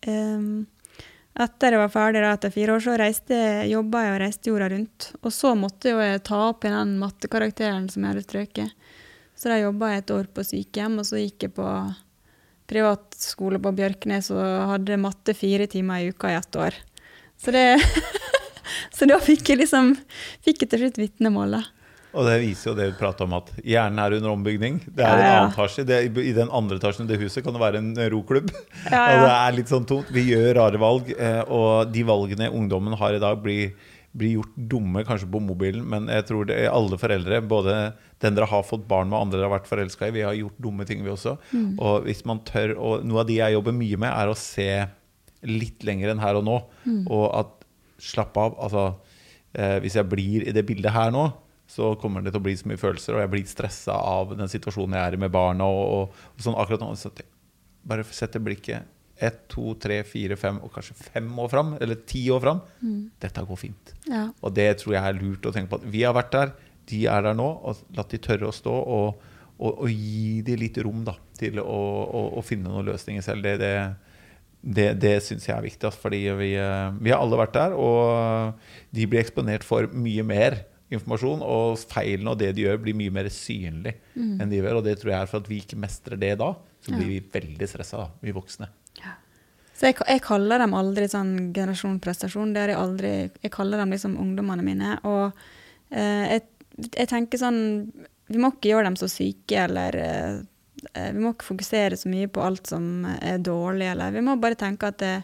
um, etter jeg var ferdig da, etter fire år, så reiste, jobba jeg og reiste jorda rundt. Og så måtte jeg ta opp igjen den mattekarakteren som jeg hadde strøket. Så da jobba jeg et år på sykehjem, og så gikk jeg på privatskole på Bjørknes og hadde matte fire timer i uka i ett år. Så, det, <laughs> så da fikk jeg liksom fikk jeg til slutt vitnemålet. Og det viser jo det vi prater om, at hjernen er under ombygning. Det er ja, ja. en annen etasje. Det, I den andre etasjen i det huset kan det være en roklubb. <laughs> Ja, og det er litt sånn tomt. Vi gjør rare valg, eh, og de valgene ungdommen har i dag, blir, blir gjort dumme kanskje på mobilen, men jeg tror det er alle foreldre, både den dere har fått barn med, andre dere har vært forelska i, vi har gjort dumme ting, vi også. Mm. Og hvis man tør, og noe av de jeg jobber mye med, er å se litt lenger enn her og nå. Mm. Og at slapp av. Altså, eh, hvis jeg blir i det bildet her nå, så kommer det til å bli så mye følelser, og jeg blir stressa av den situasjonen jeg er i med barna. og, og, og sånn akkurat nå, så Bare sette blikket ett, to, tre, fire, fem og kanskje fem år fram, eller ti år fram. Mm. Dette går fint. Ja. Og det tror jeg er lurt å tenke på. Vi har vært der, de er der nå. og La de tørre å stå, og, og, gi de litt rom da, til å, å finne noen løsninger selv. Det, det, det, det syns jeg er viktig. fordi vi, eh, vi, har alle vært der, og de blir eksponert for mye mer informasjon, og feilene og det de gjør, blir mye mer synlig mm. enn de gjør. Og det tror jeg er for at vi ikke mestrer det da, så blir vi veldig stressa, vi voksne. Ja. Så jeg, jeg, kaller dem aldri sånn generasjon prestasjon. Det har jeg aldri. Jeg kaller dem liksom ungdommene mine. Og eh, jeg, jeg, tenker sånn Vi må ikke gjøre dem så syke, eller eh, Vi må ikke fokusere så mye på alt som er dårlig, eller Vi må bare tenke at det,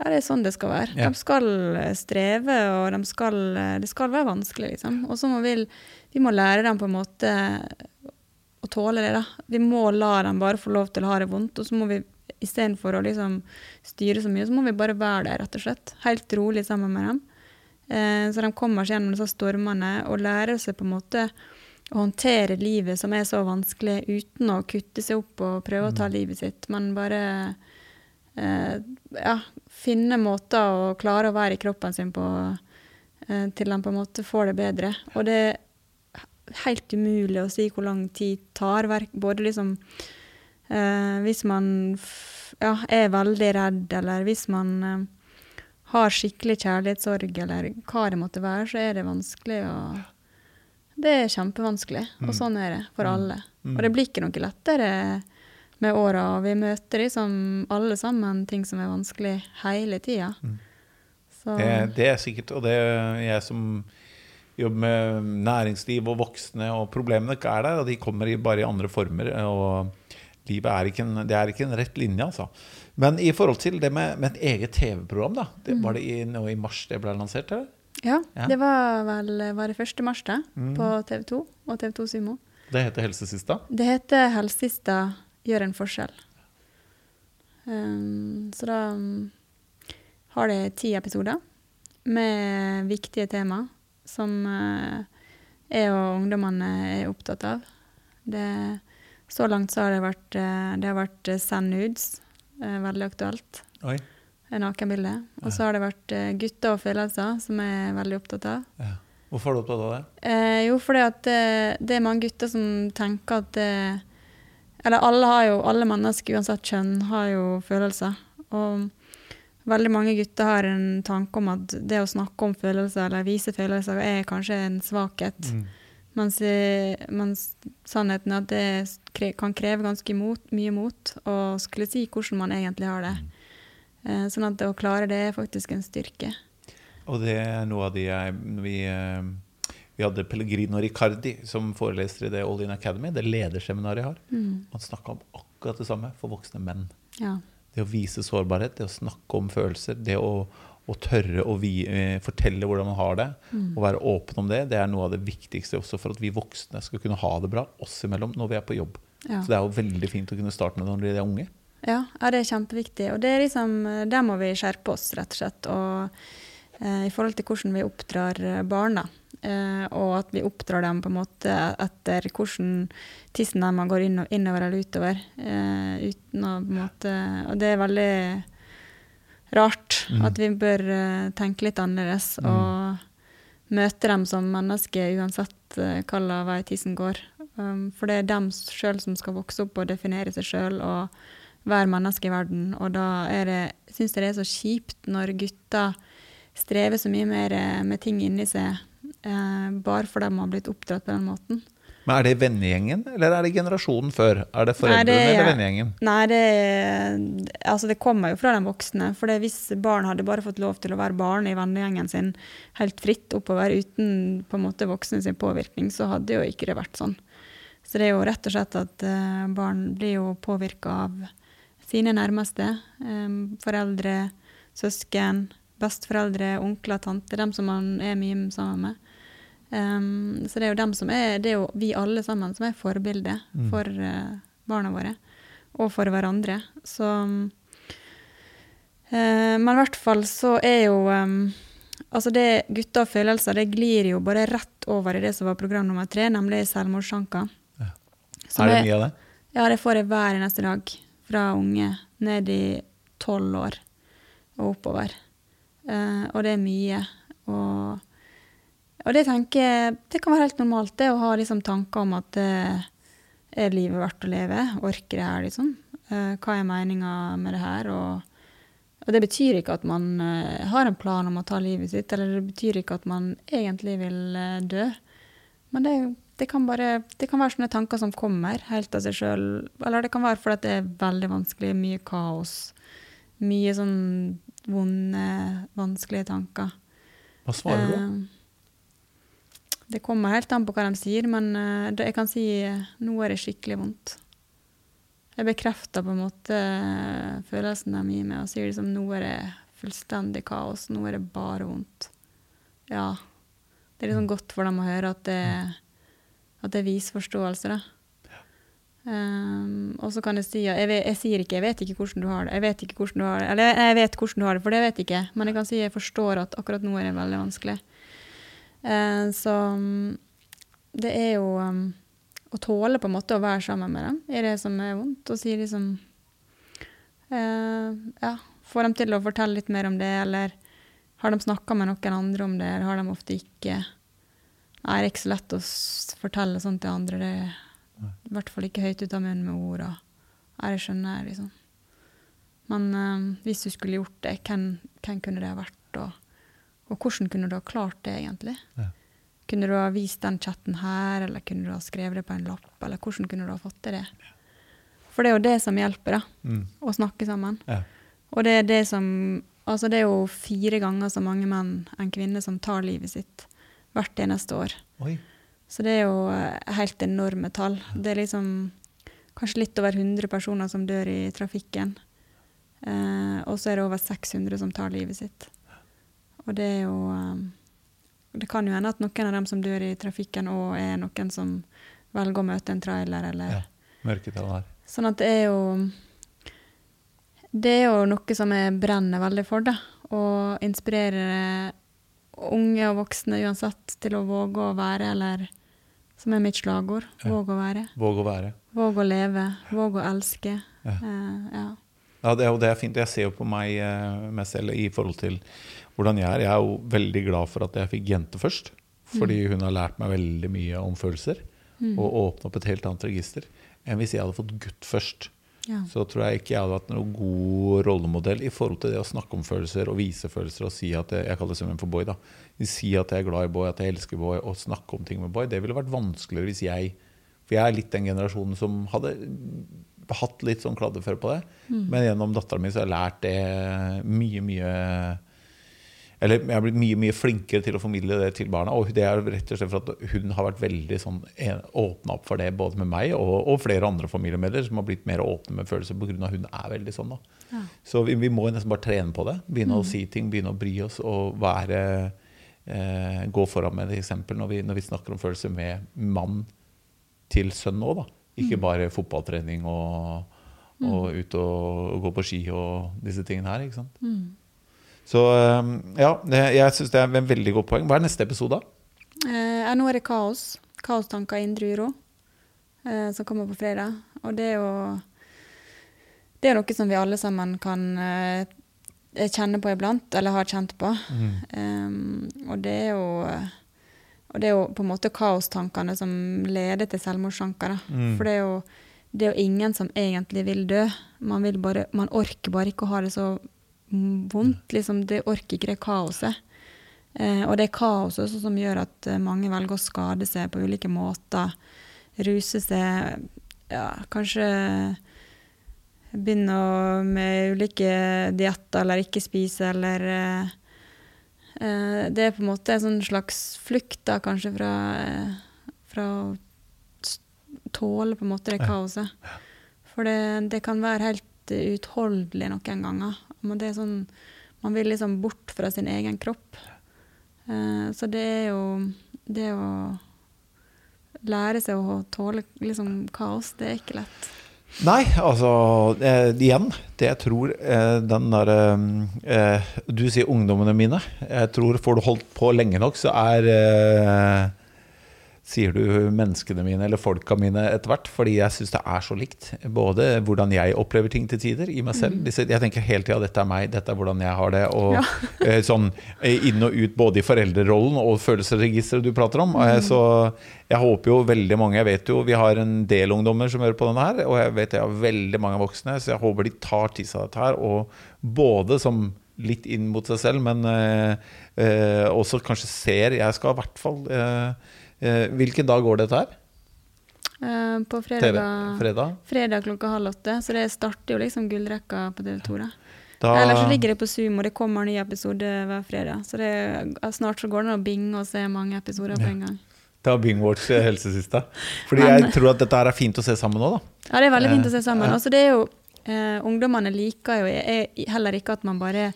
ja, det er sånn det skal være. Ja. De skal eh, streve, og de skal, eh, det skal være vanskelig, liksom. Og så må vi, vi må lære dem på en måte å tåle det, da. Vi må la dem bare få lov til å ha det vondt, og så må vi istedenfor å liksom styre så mye, så må vi bare være der, rett og slett. Helt rolig sammen med dem. Eh, så de kommer seg gjennom disse stormene og lærer seg på en måte å håndtere livet som er så vanskelig, uten å kutte seg opp og prøve å ta mm. livet sitt, men bare eh, ja, finne måter å klare å være i kroppen sin på eh, til han på en måte får det bedre. Og det er helt umulig å si hvor lang tid tar. Både liksom eh, Hvis man ja, er veldig redd, eller hvis man eh, har skikkelig kjærlighetssorg, eller hva det måtte være, så er det vanskelig å Det er kjempevanskelig, og mm. sånn er det for mm. alle. Og det blir ikke noe lettere med åra. Vi møter liksom alle sammen ting som er vanskelig hele tida. Mm. Det, det, er sikkert, og det er jeg som jobber med næringsliv og voksne, og problemene ikke er der, og de kommer bare i andre former. og livet er ikke en, det er ikke en rett linje, altså. Men i forhold til det med, med et eget TV-program, da. Det, mm. Var det i, nå i mars det ble lansert? Eller? Ja, ja, det var vel var det 1. mars det, mm. på TV 2 og TV 2 Sumo. Det heter Helsesista? Det heter Helsesista gjør en forskjell. Um, så da um, har det ti episoder med viktige tema som uh, jeg og ungdommene er opptatt av. Det, så langt så har det vært, uh, det har vært uh, send nudes, veldig aktuelt. Oi. Nakenbilde. Og så har det vært gutter og følelser, som jeg er veldig opptatt av. Ja. Hvorfor er du opptatt av det? Eh, jo, fordi at det, det, er mange gutter som tenker at det, eller alle, har jo, alle mennesker, uansett kjønn, har jo følelser. Og veldig mange gutter har en tanke om at det å snakke om følelser eller vise følelser er kanskje en svakhet. Mm. Mens, mens, sannheten er at det kan kreve ganske mot, mye mot å skulle si hvordan man egentlig har det. Mm. Eh, sånn at å klare det er faktisk en styrke. Og det er noe av det jeg, vi, eh, Vi hadde Pellegrino Riccardi som foreleser i det All In Academy, det lederseminaret jeg har. Han snakka om akkurat det samme for voksne menn. Ja. Det å vise sårbarhet, det å snakke om følelser, det å, å tørre å vi, eh, fortelle hvordan man har det, og være åpen om det, det er noe av det viktigste også for at vi voksne skal kunne ha det bra oss imellom når vi er på jobb. Ja. Så det er jo veldig fint å kunne starte med det når de er unge. Ja, ja, det er kjempeviktig. Og det er liksom, der må vi skjerpe oss, rett og slett. Og eh, i forhold til hvordan vi oppdrar eh, barna. Eh, og at vi oppdrar dem på en måte etter hvordan tissen deres går innover eller utover. Eh, uten å på en måte Og det er veldig rart Mm. at vi bør eh, tenke litt annerledes. Og møte dem som mennesker uansett hvilken vei tissen går. Um, for det er dem sjøl som skal vokse opp og definere seg sjøl og være menneske i verden. Og da syns jeg det er så kjipt når gutter strever så mye mer med ting inni seg eh, bare fordi de har blitt oppdratt på den måten. Men er det vennegjengen, eller er det generasjonen før? Er det foreldrene Nei, det er- eller vennegjengen? Nei, det, altså det kommer jo fra de voksne. For hvis barn hadde bare fått lov til å være barn i vennegjengen sin helt fritt oppover uten på en måte voksne sin påvirkning, så hadde jo ikke det vært sånn. Så det er jo rett og slett at eh, barn blir jo påvirka av sine nærmeste. eh, foreldre, søsken, besteforeldre, onkler, tanter. Dem som man er mye sammen med. Um, så det er jo dem som er, det er jo vi alle sammen som er forbilde for uh, barna våre. Og for hverandre. Så eh, Men i hvert fall så er jo um, Altså det gutter og følelser, det glir jo bare rett over i det som var program nummer tre, nemlig selvmordstanker. Ja. Er det mye av det? ja, det får jeg hver neste dag. Fra unge ned i tolv år og oppover. Uh, og det er mye. Og, og det tenker jeg Det kan være helt normalt, det å ha liksom tanker om at eh, er livet verdt å leve? Orker jeg her, liksom? Eh, hva er meninga med det her? Og, og det betyr ikke at man eh, har en plan om å ta livet sitt, eller det betyr ikke at man egentlig vil eh, dø. Men det, det, kan bare, det kan være sånne tanker som kommer helt av seg sjøl. Eller det kan være fordi det er veldig vanskelig, mye kaos. Mye sånn vonde, vanskelige tanker. Hva svarer du? Det kommer helt an på hva de sier, men eh, det, jeg kan si eh, nå er det skikkelig vondt. Jeg bekrefter på en måte eh, følelsen de gir meg, og sier liksom nå er det fullstendig kaos, nå er det bare vondt. Ja. Det er liksom godt for dem å høre at det, at det viser forståelse, da. Um, og så kan jeg si jeg, jeg sier ikke 'jeg vet ikke hvordan du har det', jeg vet ikke hvordan du har det, eller jeg, vet hvordan du har det, for det vet jeg ikke, men jeg kan si jeg forstår at akkurat nå er det veldig vanskelig. Eh, så um, det er jo um, å tåle på en måte å være sammen med dem i det som er vondt, og si liksom eh, Ja, få dem til å fortelle litt mer om det, eller har de snakka med noen andre om det, eller har de ofte ikke? Nei, det er ikke så lett å fortelle sånt til andre. Det er i hvert fall ikke høyt ut av munnen med ord. Nei, det skjønner jeg, liksom. Men eh, hvis du skulle gjort det, hvem, hvem kunne det ha vært? Og, og hvordan kunne du ha klart det, egentlig? Ja. Kunne du ha vist den chatten her, eller kunne du ha skrevet det på en lapp? Eller hvordan kunne du ha fått til det? For det er jo det som hjelper, da. Mm. Å snakke sammen. Ja. Og det er det som Altså, det er jo fire ganger så mange menn enn kvinner som tar livet sitt hvert eneste år. Oi. Så det er jo eh, helt enorme tall. Det er liksom kanskje litt over 100 personer som dør i trafikken. Eh, og så er det over 600 som tar livet sitt. Og det er jo eh, Det kan jo hende at noen av dem som dør i trafikken, òg er noen som velger å møte en trailer, eller Ja. Mørketall her. Sånn at det er jo Det er jo noe som jeg brenner veldig for, da. Og inspirerer unge og voksne uansett til å våge å være, eller som er mitt slagord, våg å være. Våg å være. Våg å leve, våg å elske. Ja. Uh, ja. Ja, det, og det er fint. Jeg ser jo på meg, eh, meg selv i forhold til hvordan jeg er. Jeg er jo veldig glad for at jeg fikk jente først. Fordi hun har lært meg veldig mye om følelser. Og åpne opp et helt annet register enn hvis jeg hadde fått gutt først. Ja. Så tror jeg ikke jeg hadde hatt noen god rollemodell i forhold til det å snakke om følelser og vise følelser og si at jeg, jeg kaller det som en for boy. da. Si at jeg er glad i boy, at jeg elsker boy, og snakke om ting med boy. Det ville vært vanskeligere hvis jeg For jeg er litt den generasjonen som hadde hatt litt sånn kladdeføre på det. Men gjennom dattera mi så har jeg lært det mye, mye Eller jeg har blitt mye mye flinkere til å formidle det til barna. Og det er rett og slett for at hun har vært veldig sånn åpna opp for det, både med meg og, og flere andre familiemedlemmer som har blitt mer åpne med følelser pga. hun er veldig sånn. da. Ja. Så vi, vi, må nesten bare trene på det. Begynne mm. å si ting, begynne å bry oss og være eh, Gå foran med et eksempel når vi, når vi snakker om følelser med mann til sønn òg, da. Ikke mm. bare fotballtrening og, og mm. ut og, og, gå på ski og disse tingene her. ikke sant? Mm. Så um, ja, jeg syns det er en veldig godt poeng. Hva er neste episode? Eh, nå er det Kaos. Kaostanker indre uro. Eh, som kommer på fredag. Og det er jo Det er noe som vi alle sammen kan eh, kjenne på iblant, eller har kjent på. Mm. Um, og det er jo og det er jo på en måte kaostankene som leder til selvmordstanker. Mm. For det er, jo, det er, jo, ingen som egentlig vil dø. Man, vil bare, man orker bare ikke å ha det så vondt. Liksom, det orker ikke det kaoset. Eh, og det er kaoset som gjør at eh, mange velger å skade seg på ulike måter. Ruse seg, ja, kanskje begynne med ulike dietter eller ikke spise eller eh, Eh, det er på en måte en sånn slags flukt da, kanskje fra, eh, fra å tåle på en måte det kaoset. For det, det kan være helt uutholdelig noen ganger. Men det er sånn, man vil liksom bort fra sin egen kropp. Eh, så det er jo det å lære seg å tåle liksom kaos, det er ikke lett. Nei, altså eh, igjen. Det jeg tror eh, den derre eh, Du sier ungdommene mine. Jeg tror får du holdt på lenge nok, så er eh, sier du menneskene mine eller folka mine etter hvert. Fordi jeg syns det er så likt. Både hvordan jeg opplever ting til tider i meg selv. Mm. Jeg tenker hele tida 'dette er meg, dette er hvordan jeg har det'. Og ja. <laughs> Eh, sånn eh, inn og ut både i foreldrerollen og følelsesregisteret du prater om. Mm. Så jeg håper jo veldig mange Jeg vet jo vi har en del ungdommer som hører på denne her, og jeg vet jeg har veldig mange voksne, så jeg håper de tar til seg dette her. Og både som litt inn mot seg selv, men eh, eh, også kanskje ser Jeg skal i hvert fall eh, hvilken dag går dette her? På fredag, fredag? fredag? klokka halv åtte. Så det starter jo liksom gullrekka på TV 2. Da. Da... Eller så ligger det på og det kommer en ny episode hver fredag. Så det, snart så går det an å binge og se mange episoder på en gang. Ta Bingwatch helsesista. Fordi Men, jeg tror at dette her er fint å se sammen òg, da. Ja, det er veldig fint å se sammen. altså, det er jo, eh, ungdommene liker jo heller ikke at man bare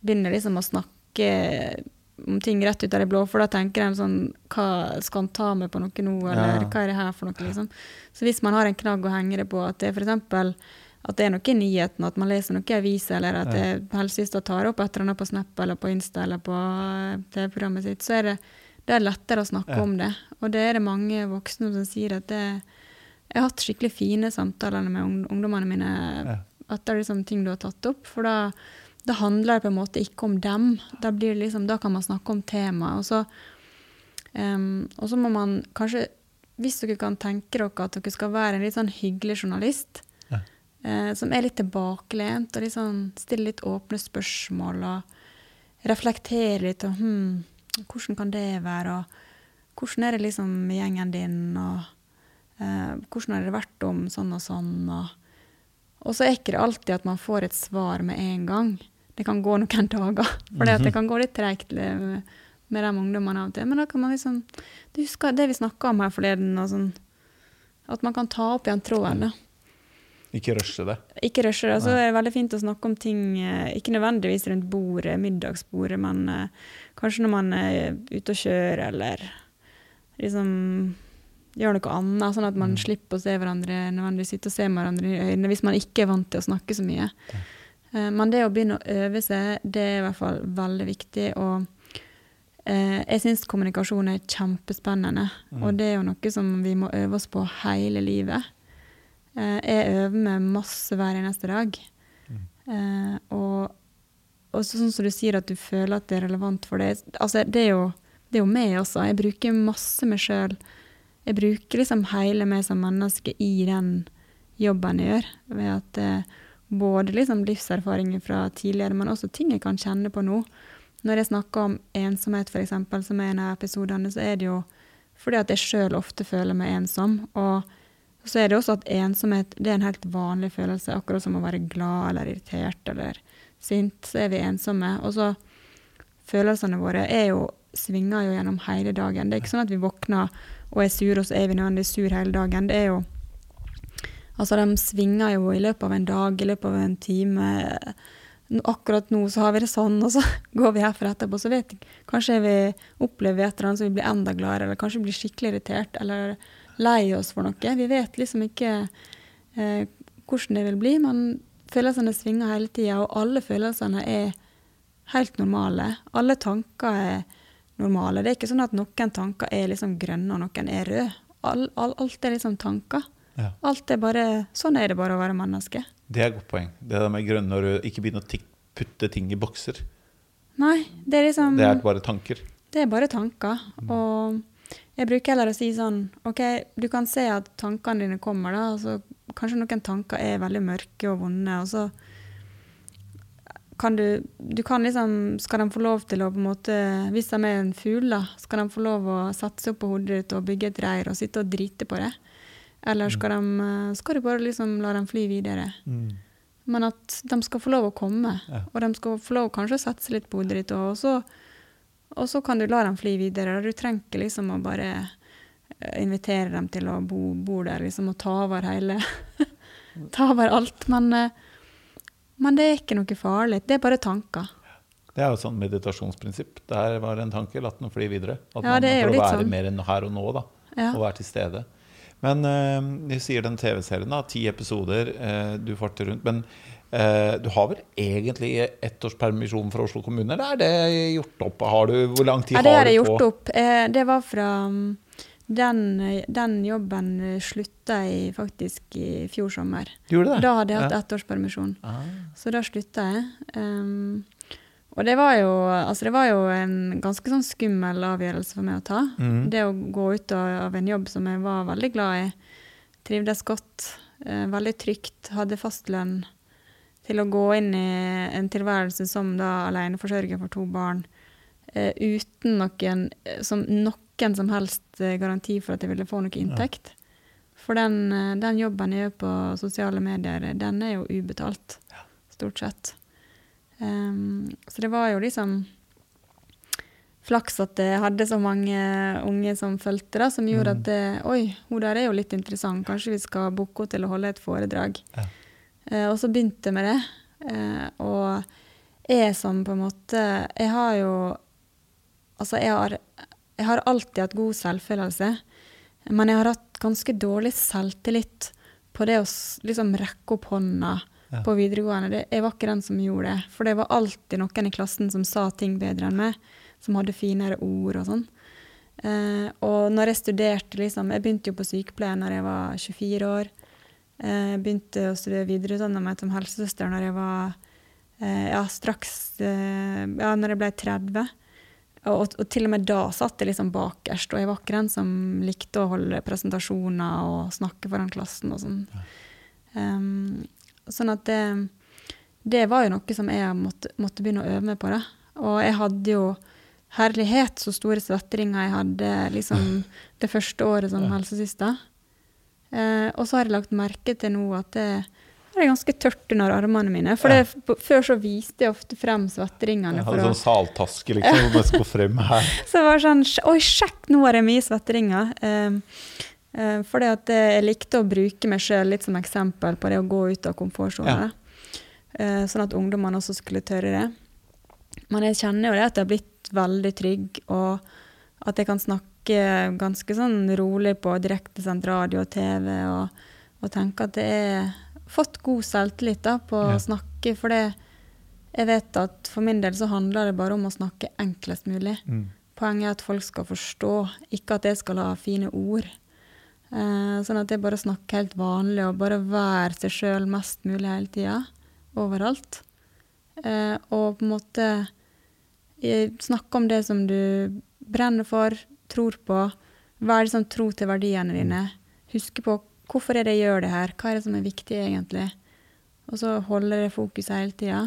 begynner liksom å snakke om ting rett ut av det blå, for da tenker de sånn hva Skal han ta med på noe nå, eller ja. hva er det her for noe? liksom. Så hvis man har en knagg å henge det på, at det f.eks. At det er noe i nyheten, at man leser noe i aviser, eller at ja. helsesøster tar opp et eller annet på Snap eller på Insta eller på eh, TV-programmet sitt, så er det, det er lettere å snakke ja. om det. Og det er det mange voksne som sier at det Jeg har hatt skikkelig fine samtaler med ungdommene mine at det er liksom, ting du har tatt opp. for da da handler det på en måte ikke om dem. Da, liksom, da kan man snakke om temaet. Og så, um, og så må man kanskje, hvis dere kan tenke dere at dere skal være en litt sånn hyggelig journalist, ja. uh, som er litt tilbakelent og liksom stiller litt åpne spørsmål og reflekterer litt og hm, hvordan kan det være, og hvordan er det liksom med gjengen din, og hvordan har det vært om sånn og sånn, og og så er ikke det alltid at man får et svar med en gang det kan gå noen <laughs> dager. For det mhm. kan gå litt treigt med, med de ungdommene av og til. Men da kan man liksom Du husker det vi snakka om her forleden, sånn, at man kan ta opp igjen tråden. da. Ikke rushe det. Ikke rushe det. Så det er veldig fint å snakke om ting, eh, ikke nødvendigvis rundt bordet, middagsbordet, men uh, kanskje når man er ute og kjører, eller liksom gjør noe annet, sånn at man mm. slipper å se hverandre nødvendigvis sitte og se hverandre i øynene hvis man ikke er vant til å snakke så mye. Ja. Eh, men det å begynne å øve seg, det er i hvert fall veldig viktig. Og eh, jeg syns kommunikasjon er kjempespennende. Mm. Og det er jo noe som vi må øve oss på hele livet. Eh, jeg øver meg masse hver eneste dag. Mm. Eh, og, og sånn som du sier at du føler at det er relevant for deg. Altså, det er jo, det er jo meg også. Jeg bruker masse meg sjøl. Jeg bruker liksom hele meg som menneske i den jobben jeg gjør. ved at eh, både liksom livserfaringer fra tidligere, men også ting jeg kan kjenne på nå. Når jeg snakker om ensomhet, f.eks., som er en av episodene, så er det jo fordi at jeg sjøl ofte føler meg ensom. Og så er det også at ensomhet det er en helt vanlig følelse, akkurat som å være glad eller irritert eller sint. Så er vi ensomme. Og så følelsene våre er jo, svinger jo gjennom hele dagen. Det er ikke sånn at vi våkner og er sure, og så er vi nødvendigvis sur hele dagen. Det er jo Altså, de svinger jo i løpet av en dag, i løpet av en time. Akkurat nå så har vi det sånn, og så <laughs> går vi herfra etterpå, så vet jeg Kanskje vi opplever et eller annet så vi blir enda gladere, eller kanskje blir skikkelig irritert, eller lei oss for noe. Vi vet liksom ikke eh, hvordan det vil bli, men følelsene svinger hele tida, og alle følelsene er helt normale. Alle tanker er normale. Det er ikke sånn at noen tanker er liksom grønne, og noen er røde. All, all, alt er liksom tanker. Ja. Alt er bare, Sånn er det bare å være menneske. Det er et godt poeng. Det der med grønne og røde. Ikke begynne å putte ting i bokser. Nei, det er liksom Det er bare tanker. Det er bare tanker. Og jeg bruker heller å si sånn OK, du kan se at tankene dine kommer, da. Altså, kanskje noen tanker er veldig mørke og vonde, og så kan du Du kan liksom Skal de få lov til å på en måte Hvis de er en fugl, da, skal de få lov å sette seg opp på hodet ditt og bygge et reir og sitte og drite på det? Eller skal, de, skal du bare liksom la dem fly videre? Men at de skal få lov å komme, Ja. og de skal få lov kanskje å sette seg litt på hodet ditt, og så, og så kan du la dem fly videre. Du trenger ikke liksom å bare eh, invitere dem til å bo, bo der liksom, og ta over hele <laughs> Ta over alt. Men, eh, men det er ikke noe farlig. Det er bare tanker. Det er jo sånn meditasjonsprinsipp. Der var en tanke, la den fly videre. At Ja, man er får litt være sånn. mer enn her og nå, da. Ja. Og være til stede. Men eh, du sier den TV-serien, da. Ti episoder, uh, du farter rundt. Men uh, du har vel egentlig ettårspermisjon års permisjon fra Oslo kommune, eller er det gjort opp? Har du, hvor lang tid Ja, det har har jeg du gjort opp. Det var fra mm, den, den jobben eh, slutta jeg faktisk i fjor sommer. Du gjorde det? Da hadde jeg hatt Ja. ettårspermisjon. Ah. Så da slutta jeg. Um, og det var, jo, altså det var jo en ganske sånn skummel avgjørelse for meg å ta. Mm. Det å gå ut av, av en jobb som jeg var veldig glad i. Trivdes godt. Eh, veldig trygt. Hadde fastlønn. Til å gå inn i en tilværelse som da aleneforsørger for to barn. Eh, uten noen, som som, noen som helst eh, garanti for at jeg ville få noe inntekt. For den, eh, den jobben jeg gjør på sosiale medier, den er jo ubetalt. Stort sett. Um, så det var jo liksom flaks at jeg hadde så mange unge som fulgte, da, som gjorde Mm. at det, Oi, hun der er jo litt interessant, kanskje vi skal booke henne til å holde et foredrag. Ja. Uh, og så begynte jeg med det. Uh, og jeg som på en måte Jeg har jo Altså, jeg har, jeg har alltid hatt god selvfølelse, men jeg har hatt ganske dårlig selvtillit på det å liksom rekke opp hånda Ja. på videregående. Det, jeg var ikke den som gjorde det. For det var alltid noen i klassen som sa ting bedre enn meg, som hadde finere ord og sånn. Eh, og når jeg studerte, liksom Jeg begynte jo på sykepleie når jeg var 24 år. Eh, Jeg begynte å studere videreutdanna meg som helsesøster når jeg var eh, ja, straks eh, Ja, når jeg ble 30. Og, og til og med da satt jeg liksom bakerst, og jeg var ikke den som likte å holde presentasjoner og snakke foran klassen og sånn. Um, sånn at det, det var jo noe som jeg måtte, måtte begynne å øve meg på. Da. Og jeg hadde jo herlighet så store svetteringer jeg hadde liksom det første året som helsesøster. Uh, og så har jeg lagt merke til nå at det det er ganske tørt under armene mine. For det, på- før så viste jeg ofte frem svetteringene. Jeg hadde å- sånn saltaske liksom, <laughs> som jeg skulle frem her. <laughs> så det var sånn Oi, sjekk, nå har jeg mye svetteringer. Um, uh, fordi at jeg likte å bruke meg sjøl litt som eksempel på det å gå ut av komfortsonen. Ja. Uh, sånn at ungdommene også skulle tørre det. Men jeg kjenner jo det at jeg har blitt veldig trygg, og at jeg kan snakke ganske sånn rolig på direktesendt radio og TV, og, og tenke at det har fått god selvtillit da, på Ja. å snakke. For det, jeg vet at for min del så handler det bare om å snakke enklest mulig. Mm. Poenget er at folk skal forstå, ikke at jeg skal ha fine ord. Eh, sånn at jeg bare snakker helt vanlig og bare være seg sjøl mest mulig hele tida. Overalt. Eh, og på en måte eh, snakke om det som du brenner for, tror på. Vær liksom tro til verdiene dine. Huske på hvorfor er det jeg gjør det her, hva er det som er viktig egentlig. Og så holder det fokuset hele tida.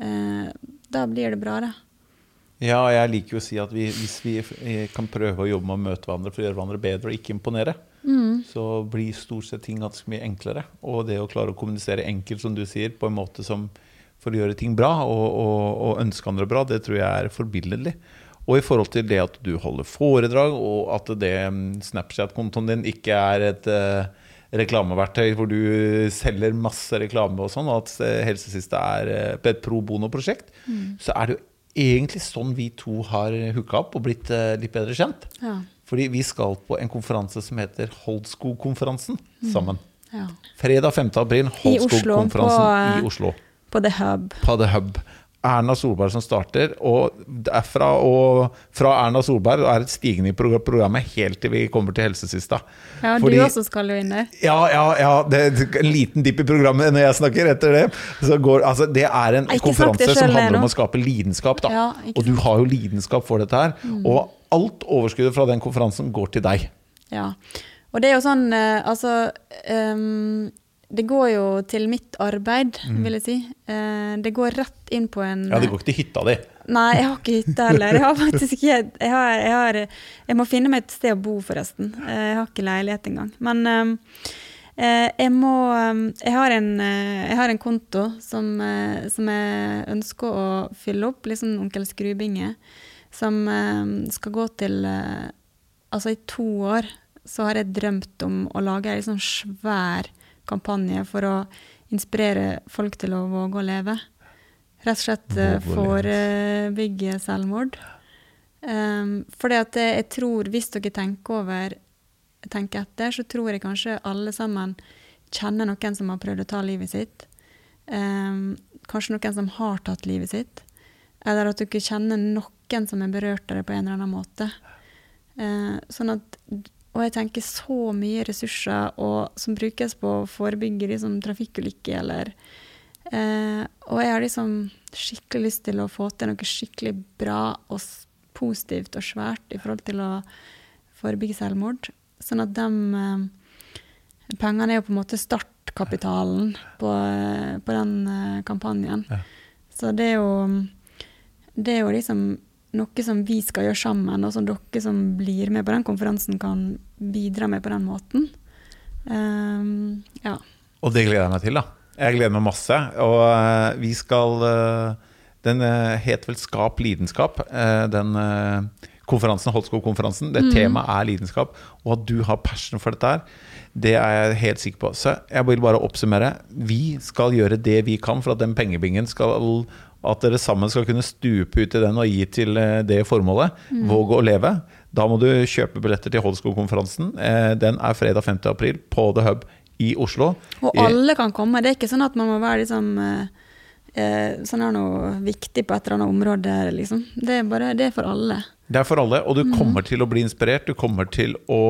Eh, da blir det bra, da. Ja, jeg liker jo å si at vi, hvis vi eh, kan prøve å jobbe med å møte hverandre for å gjøre hverandre bedre og ikke imponere, Mm. så blir stort sett ting ganske mye enklere. Og det å klare å kommunisere enkelt, som du sier, på en måte som for å gjøre ting bra og, og, og ønske andre bra, det tror jeg er forbilledlig. Og i forhold til det at du holder foredrag, og at det mm, Snapchat-kontoen din ikke er et uh, reklameverktøy hvor du selger masse reklame og sånn, og at eh, Helsesiste er uh, et pro bono-prosjekt, mm. så er det jo egentlig sånn vi to har hooka opp og blitt uh, litt bedre kjent. Ja. Fordi vi skal på en konferanse som heter Holdskog-konferansen mm. sammen. Ja. Fredag 5. april, Holdskog-konferansen i Oslo. På The Hub. På The Hub. Erna Solberg som starter. Og derfra og fra Erna Solberg er et stigende i programmet helt til vi kommer til helsesista. Ja, Fordi, du også skal jo inn der. Ja, ja, ja. Det er en liten dipp i programmet når jeg snakker etter det. Går, altså, det er en konferanse som handler om å skape lidenskap. Da. Ja, og du har jo lidenskap for dette her. Mm. Og alt overskuddet fra den konferansen går til deg. Ja. Og det er jo sånn, eh, altså um, det går jo til mitt arbeid, mm. vil jeg si. Eh, det går rett inn på en Ja, det går ikke til hytta di? Nei, jeg har ikke hytte heller. Jeg har faktisk ikke jeg, har, jeg, har, jeg, må finne meg et sted å bo, forresten. Eh, jeg har ikke leilighet engang. Men eh, jeg må jeg har, en, jeg har en konto som, som, jeg ønsker å fylle opp, liksom Onkel Skrubinge, som skal gå til Altså, i to år så har jeg drømt om å lage ei sånn svær kampanje for å inspirere folk til å våge å leve. Rett og slett uh, forebygge selvmord. Um, fordi at jeg tror, hvis dere tenker over tenker etter, så tror jeg kanskje alle sammen kjenner noen som har prøvd å ta livet sitt. Um, kanskje noen som har tatt livet sitt. Eller at dere kjenner noen som er berørt av det på en eller annen måte. Uh, sånn at og jeg tenker så mye ressurser og, som brukes på å forebygge liksom, trafikkulykker eller eh, Og jeg har liksom skikkelig lyst til å få til noe skikkelig bra og positivt og svært i forhold til å forebygge selvmord. Sånn at de eh, pengene er jo på en måte startkapitalen på, eh, på den eh, kampanjen. Ja. Så det er jo det er jo liksom noe som vi skal gjøre sammen, og som dere som blir med på den konferansen, kan bidra med på den måten. Um, ja. Og det gleder jeg meg til, da. Jeg gleder meg masse. Og uh, vi skal uh, Den uh, heter vel Skap lidenskap. den konferansen, Holtskog-konferansen. Det mm. temaet er lidenskap. Og at du har passion for dette her, det er jeg helt sikker på. Så jeg vil bare oppsummere. Vi skal gjøre det vi kan for at den pengebingen skal at dere sammen skal kunne stupe ut i den og gi til eh, det formålet. Mm. Våg å leve. Da må du kjøpe billetter til Holdskog-konferansen. Eh, den er fredag 5. april på The Hub i Oslo. Og alle kan komme. Det er ikke sånn at man må være liksom eh, sånn er noe viktig på et eller annet område, liksom. Det er, bare, det er for alle. Det er for alle, og du mm. kommer til å bli inspirert. Du kommer til å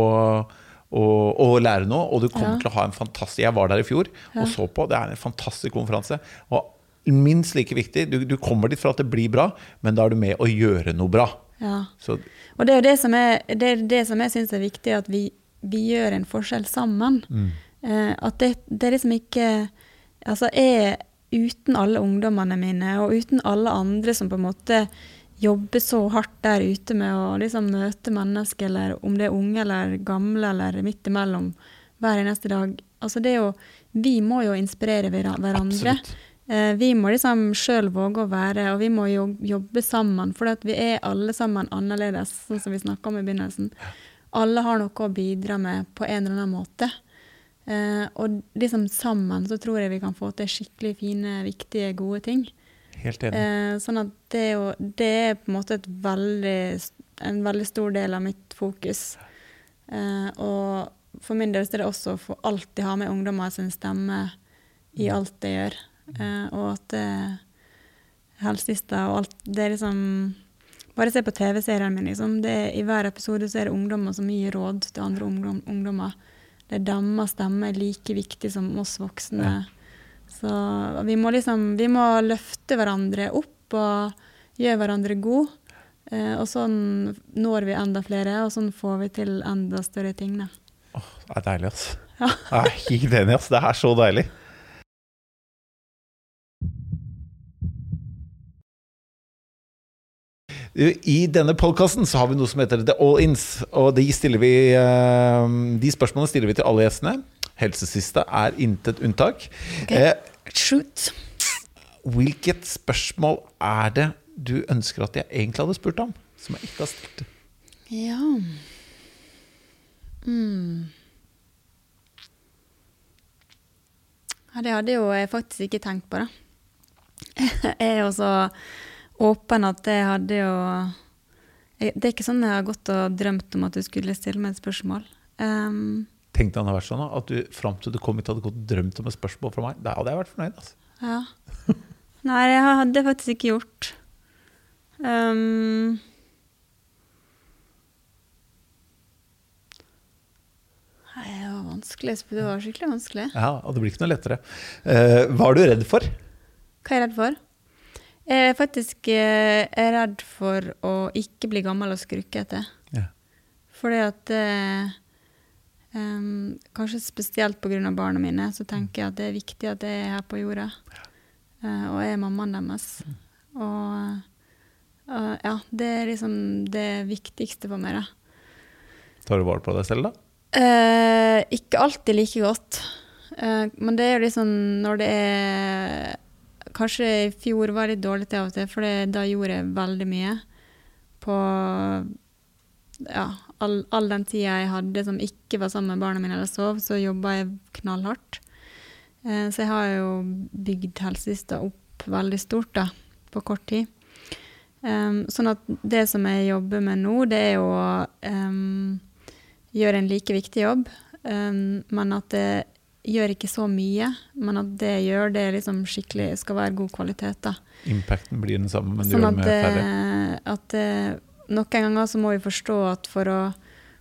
og, og, lære noe. Og du kommer ja. til å ha en fantastisk Jeg var der i fjor ja. og så på. Det er en fantastisk konferanse. Og minst like viktig. Du, du, kommer dit for at det blir bra, men da er du med å gjøre noe bra. Ja. Så. Og det er jo det som, er, det, det som jeg syns er viktig, at vi, vi, gjør en forskjell sammen. Mm. Eh, at det, det er liksom ikke Altså, jeg uten alle ungdommene mine, og uten alle andre som på en måte jobber så hardt der ute med å liksom møte mennesker, eller om det er unge eller gamle eller midt imellom, hver eneste dag. Altså det er jo, vi må jo inspirere hverandre. Absolutt. Eh, vi må liksom sjøl våge å være, og vi må jobbe sammen. For vi er alle sammen annerledes, sånn som vi snakka om i begynnelsen. Alle har noe å bidra med på en eller annen måte. Eh, og liksom sammen så tror jeg vi kan få til skikkelig fine, viktige, gode ting. Helt enig. Eh, sånn at det, er jo, det er på en måte veldig, en veldig stor del av mitt fokus. og for min del er det også å alltid ha med ungdommer sin stemme i alt jeg gjør. Uh, og at uh, helsesista og alt Det er liksom Bare se på TV-serien min, liksom. Det, I hver episode så er det ungdommer som gir råd til andre ungdom, ungdommer. Det er deres stemme er like viktig som oss voksne. Ja. Så vi må liksom Vi må løfte hverandre opp og gjøre hverandre gode. Eh, og sånn når vi enda flere, og sånn får vi til enda større ting. Da. Oh, det er deilig, altså. Ja. Jeg er helt enig, altså. Det er så deilig. I denne podkasten har vi noe som heter The All-Ins. Og de, vi, eh, de, spørsmålene stiller vi til alle gjestene. Helsesiste er intet unntak. Okay. Eh, Shoot. Hvilket spørsmål er det du ønsker at jeg egentlig hadde spurt om, som jeg ikke har stilt? Ja mm. Ja, det hadde jo jeg faktisk ikke tenkt på, da. <laughs> Jeg er jo så åpen at jeg hadde jo Det er ikke sånn jeg har gått og drømt om at du skulle stille meg et spørsmål. Um, Tenk deg det hadde vært sånn at du fram til du kom hit hadde gått og drømt om et spørsmål fra meg. Da hadde jeg vært fornøyd. altså. ja. Nei, det hadde jeg faktisk ikke gjort. Um, det var vanskelig. Det var skikkelig vanskelig. Ja, Og det blir ikke noe lettere. Uh, hva er du redd for? Hva er jeg redd for? Jeg er faktisk eh, er redd for å ikke bli gammel og skrukkete. Ja. Fordi at eh, um, Kanskje spesielt pga. barna mine, så tenker jeg at det er viktig at jeg er her på jorda. Eh, og jeg er mammaen deres. Og uh, ja, det er liksom det viktigste for meg, da. Tar du vare på deg selv, da? Uh, ikke alltid like godt. Men det er jo liksom når det er Kanskje i fjor var jeg litt dårlig til av og til, for det- da gjorde jeg veldig mye. På ja, all, all den tida jeg hadde som ikke var sammen med barna mine eller sov, så jobba jeg knallhardt. Eh, så jeg har jo bygd helsesista opp veldig stort da, på kort tid. Um, sånn at det som jeg jobber med nå, det er jo å um, gjøre en like viktig jobb, um, men at det gjør ikke så mye. Men at det gjør det liksom skikkelig skal være god kvalitet. da. Impacten blir den samme, men du Sånn gjør at, det med færre. eh, at eh, noen ganger så må vi forstå at for å,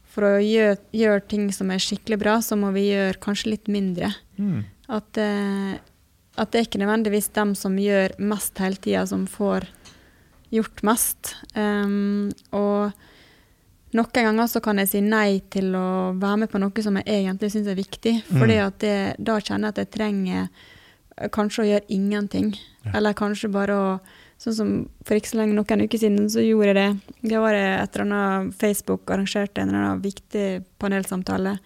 for å gjøre, gjøre ting som er skikkelig bra, så må vi gjøre kanskje litt mindre. Mm. At, eh, at det er ikke nødvendigvis dem som gjør mest hele tida, som får gjort mest. Um, og noen ganger så kan jeg si nei til å være med på noe som jeg egentlig syns er viktig. Mm. da kjenner jeg at jeg trenger eh, kanskje å gjøre ingenting. Ja. Eller kanskje bare å Sånn som for ikke så lenge, noen uker siden så gjorde jeg det. Det var et eller annet Facebook arrangerte en eller annen viktig panelsamtale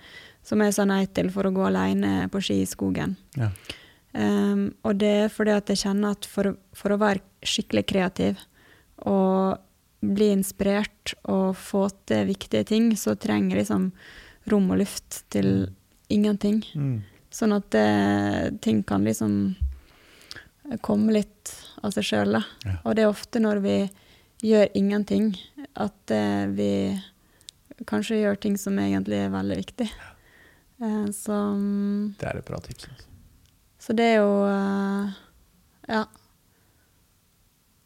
som jeg sa nei til for å gå alene på ski i skogen. Ja. Um, og det er fordi at jeg kjenner at for, for å være skikkelig kreativ og bli inspirert og få til viktige ting, så trenger jeg liksom rom og luft til ingenting. Mm. Sånn at det, ting kan liksom komme litt av seg sjøl. Ja. Og det er ofte når vi gjør ingenting, at uh, vi kanskje gjør ting som egentlig er veldig viktig. Uh, så mm, Det er et bra tips. Altså. så det er jo uh, Ja.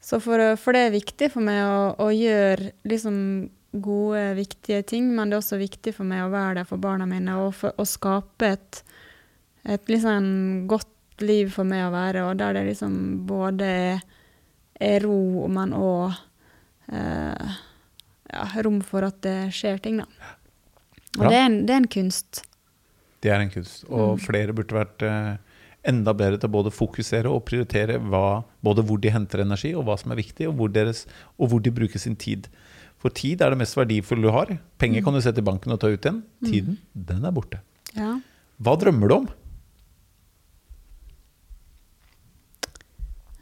Så for, for det er viktig for meg å, å gjøre liksom gode, viktige ting, men det er også viktig for meg å være der for barna mine og for, å skape et, et liksom godt liv for meg å være, og der det liksom både er, er ro, men òg eh, ja, rom for at det skjer ting, da. Og det er, en, det er en kunst. Det er en kunst. Og Mm. flere burde vært eh, enda bedre til både fokusere og prioritere hva, både hvor de henter energi, og hva som er viktig, og hvor, deres, og hvor de bruker sin tid. For tid er det mest verdifulle du har. Penger kan du sette i banken og ta ut igjen. Tiden, den er borte. Ja. Hva drømmer du om?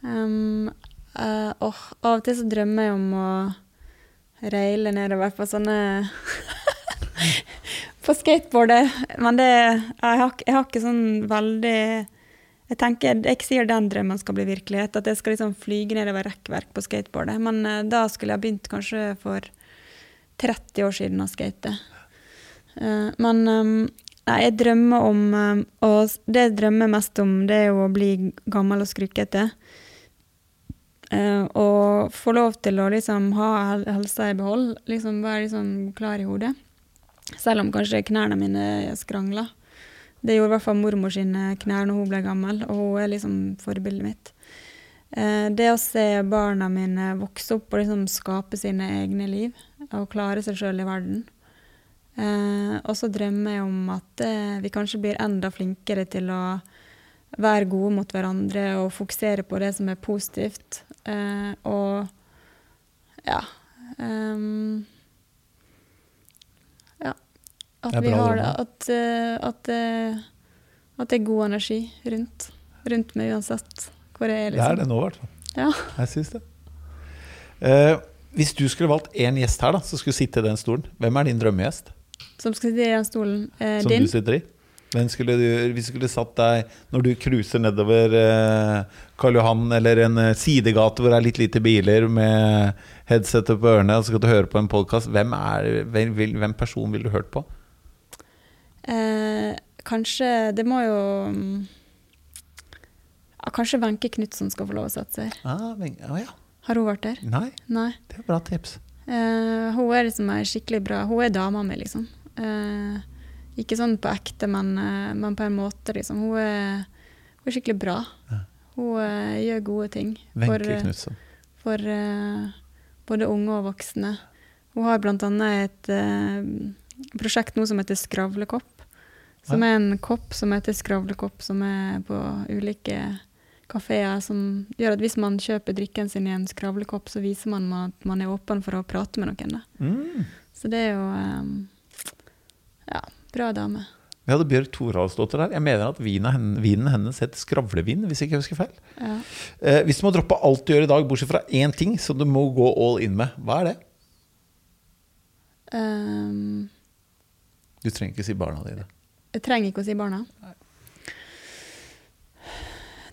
Um, uh, åh, av og til så drømmer jeg om å reile nedover på sånne <laughs> På skateboardet. Men det jeg har, jeg har ikke sånn veldig Jeg tenker, jeg sier den drømmen skal bli virkelighet. At jeg skal liksom flyge nedover rekkverk på skateboardet. Men uh, da skulle jeg begynt kanskje for 30 år siden å skate. Uh, men um, nei, jeg drømmer om um, Og det jeg drømmer mest om, det er jo å bli gammel og skrukkete. Uh, og få lov til å liksom ha hel- helsa i behold. Liksom være liksom klar i hodet. Selv om kanskje knærne mine skrangler. Det gjorde i hvert fall mormor sine knær når hun ble gammel, og hun er liksom forbildet mitt. Eh, det å se barna mine vokse opp og liksom skape sine egne liv, og klare seg sjøl i verden. Eh, og så drømmer jeg om at eh, vi kanskje blir enda flinkere til å være gode mot hverandre og fokusere på det som er positivt. Og ja ehm. At Det er vi har det. At, eh, at, eh, at det er god energi rundt. Rundt meg uansett hvor jeg er. Det er Liksom. det nå, i hvert fall. Ja. Jeg syns det. Eh, hvis du skulle valgt én gjest her da, som skulle sitte i den stolen, hvem er din drømmegjest? Som skal sitte i den stolen. Eh, Som din? du sitter i? Hvem skulle du, hvis du skulle satt deg når du cruiser nedover eh, Karl Johan eller en eh, sidegate hvor det er litt lite biler, med headsetet på ørene, og så skal du høre på en podkast, hvem, er- hvem, hvem person ville du hørt på? Eh, kanskje Det må jo mm, ja, Kanskje Wenche Knutson skal få lov å sette seg her. Ah, men, oh ja. Har hun vært der? Nei, Nei. det er bra tips. Eh, hun er liksom ei skikkelig bra Hun er dama mi, liksom. Eh, ikke sånn på ekte, men, eh, men på en måte, liksom. Hun er, hun er skikkelig bra. Ja. Hun uh, gjør gode ting for, Wenche eh, Knutson. for uh, både unge og voksne. Hun har annet et uh, prosjekt nå som heter Skravlekopp. Som er en kopp som heter Skravlekopp, som er på ulike kafeer. Som gjør at hvis man kjøper drikken sin i en skravlekopp, så viser man at man er åpen for å prate med noen. Mm. Så det er jo um, ja, bra dame. Vi hadde Bjørg Thoralsdottir her. Jeg mener at vinen, vinen hennes het skravlevin, hvis jeg ikke husker feil. Ja. Eh, hvis du må droppe alt du gjør i dag, bortsett fra én ting som du må gå all in med, hva er det? Um, Du trenger ikke si barna dine. Jeg trenger ikke å si barna.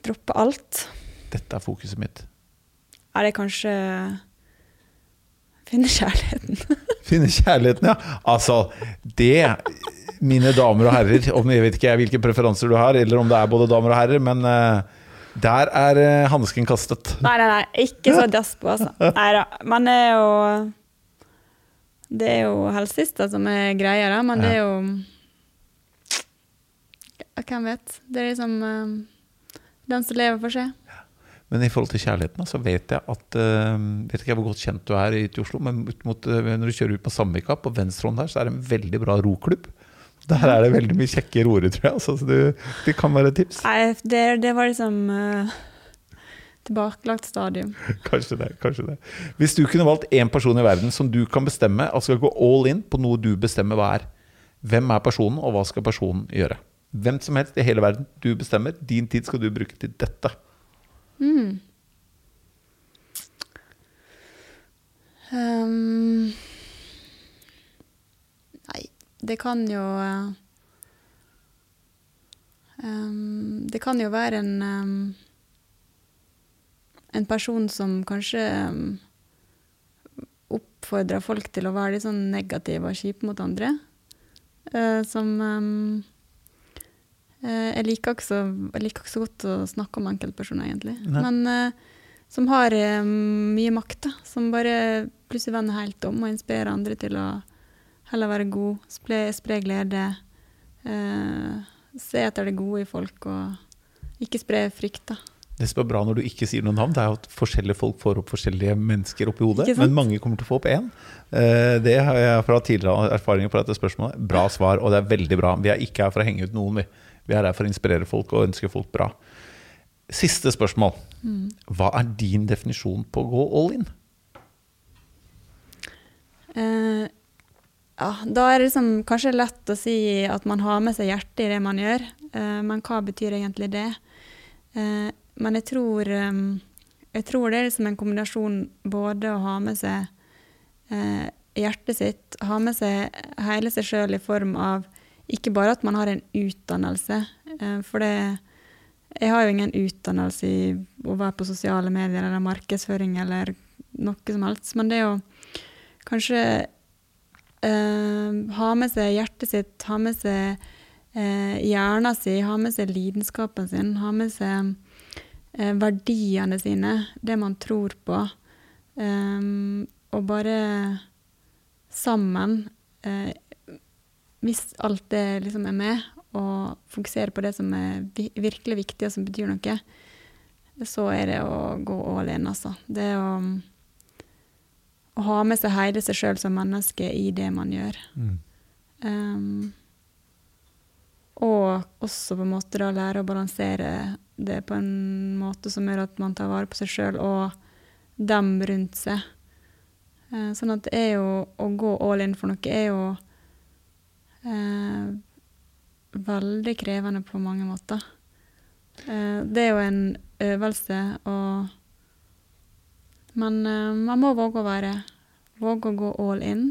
Droppe alt. Dette er fokuset mitt. Er det kanskje finne kjærligheten? <laughs> Finne kjærligheten, ja. Altså, det, mine damer og herrer om Jeg vet ikke hvilke preferanser du har, eller om det er både damer og herrer, men eh, der er uh, hansken kastet. Nei, nei, nei. Ikke så <laughs> dass på, altså. Nei da. Man er jo Det er jo helsesista som er greia, da, men det er jo Hvem vet? Det er liksom uh, den som lever, får se. Men i forhold til kjærligheten, så vet jeg at uh, Vet ikke hvor godt kjent du er i Oslo, men mot, eh, når du kjører ut på Sandvika, på venstre hånd der, så er det en veldig bra roklubb. Der er det veldig mye kjekke roere, tror jeg. Altså, så det, det kan være et tips. Nei, det, det var liksom uh, tilbakelagt stadium. <laughs> Kanskje det. kanskje det Hvis du kunne valgt én person i verden som du kan bestemme altså skal gå all in på noe du bestemmer hva er, hvem er personen, og hva skal personen gjøre? Hvem som helst i hele verden. Du bestemmer. Din tid skal du bruke til dette. Mm. Um, nei, det kan jo um, Det kan jo være en um, En person som kanskje oppfordrer folk til å være litt sånn negative og kjipe mot andre. Uh, som um, jeg, liker ikke så, liker ikke så godt å snakke om enkeltpersoner, egentlig. Nei. Men eh, som har eh, mye makt, da. Som bare plutselig vender helt om og inspirerer andre til å heller være god, spre, spre glede. eh, se etter det gode i folk, og ikke spre frykt, da. Det som er bra når du ikke sier noen navn, det er jo at forskjellige folk får opp forskjellige mennesker oppi hodet. Men mange kommer til å få opp én. Eh, Det har jeg fra tidligere erfaringer på dette spørsmålet. Bra svar, og det er veldig bra. Vi er ikke her for å henge ut noen, vi. Vi er her for å inspirere folk og ønske folk bra. Siste spørsmål. Hva er din definisjon på å gå all in? Uh, ja, da er det liksom kanskje lett å si at man har med seg hjertet i det man gjør, Uh, men hva betyr egentlig det? Uh, men jeg tror, um, jeg tror det er liksom en kombinasjon både å ha med seg hjertet sitt, ha med seg hele seg sjøl i form av ikke bare at man har en utdannelse, eh, for det jeg har jo ingen utdannelse i å være på sosiale medier eller markedsføring eller noe som helst, men det å kanskje eh, ha med seg hjertet sitt, ha med seg eh, hjernen sin, ha med seg lidenskapen sin, ha med seg eh, verdiene sine, det man tror på, eh, og bare sammen, eh, hvis alt det liksom er med, og fokusere på det som er virkelig viktig og som betyr noe, så er det å gå all in, altså. Det å å ha med seg hele seg sjøl som menneske i det man gjør. Um, og også på en måte da lære å balansere det på en måte som gjør at man tar vare på seg sjøl og dem rundt seg. Eh, sånn at det er jo å gå all in for noe er jo eh, veldig krevende på mange måter. Eh, det er jo en øvelse. Og Men eh, man må våge å være Våge å gå all in.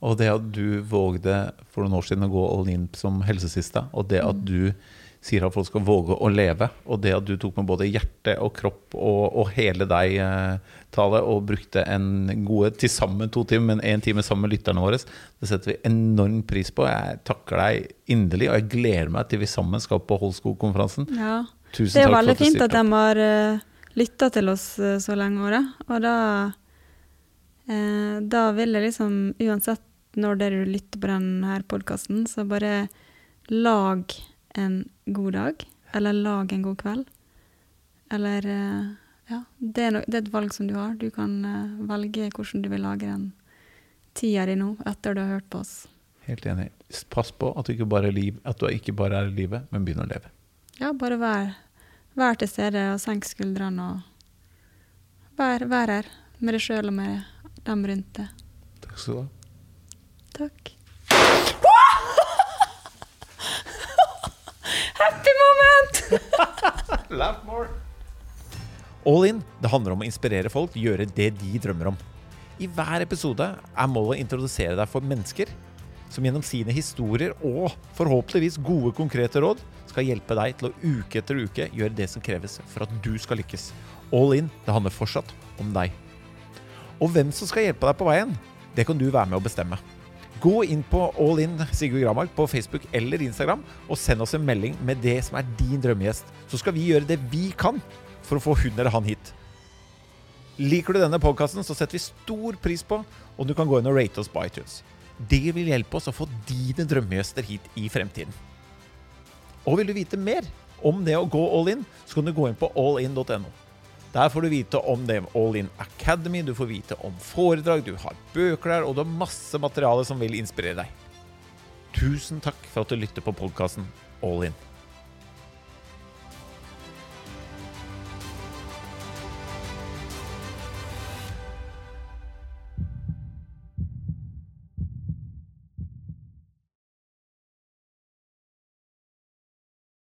Og det at du vågde for noen år siden å gå all in som helsesista, og det at du sier at folk skal våge å leve, og det at du tok med både hjerte og kropp og, og hele deg, eh, Tale, og brukte en gode til sammen to timer, men én time sammen med lytterne våre, det setter vi enorm pris på. Jeg takker deg inderlig, og jeg gleder meg til vi sammen skal på Holskog-konferansen. Ja. Tusen Det er veldig at fint at de har uh, lytta til oss uh, så lenge, Åre. Og da uh, Da vil jeg liksom, uansett når dere lytter på denne podkasten, så bare lag en god dag. Eller lag en god kveld. Eller eh, Ja. Det er, no, det er et valg som du har. Du kan eh, velge hvordan du vil lage den tida di nå, etter du har hørt på oss. Helt enig. Pass på at du ikke bare er, liv, du ikke bare er i livet, men begynner å leve. Ja, bare vær, vær til stede og senk skuldrene og vær, vær her med deg sjøl og med dem rundt deg. Takk skal du ha. Takk. Happy moment! <laughs> Laugh more. All in det handler om å inspirere folk til å gjøre det de drømmer om. I hver episode er målet å introdusere deg for mennesker som gjennom sine historier og forhåpentligvis gode, konkrete råd skal hjelpe deg til å uke etter uke gjøre det som kreves for at du skal lykkes. All in det handler fortsatt om deg. Og hvem som skal hjelpe deg på veien, det kan du være med å bestemme. Gå inn på All In Sigurd Gramark på Facebook eller Instagram og send oss en melding med det som er din drømmegjest. Så skal vi gjøre det vi kan for å få hun eller han hit. Liker du denne podkasten, så setter vi stor pris på om du kan gå inn og rate oss på iTunes. Det vil hjelpe oss å få dine drømmegjester hit i fremtiden. Og vil du vite mer om det å gå all in, så kan du gå inn på allin.no. Der får du vite om det All In Academy, du får vite om foredrag, du har bøker der, og du har masse materiale som vil inspirere deg. Tusen takk for at du lytter på podkasten All In.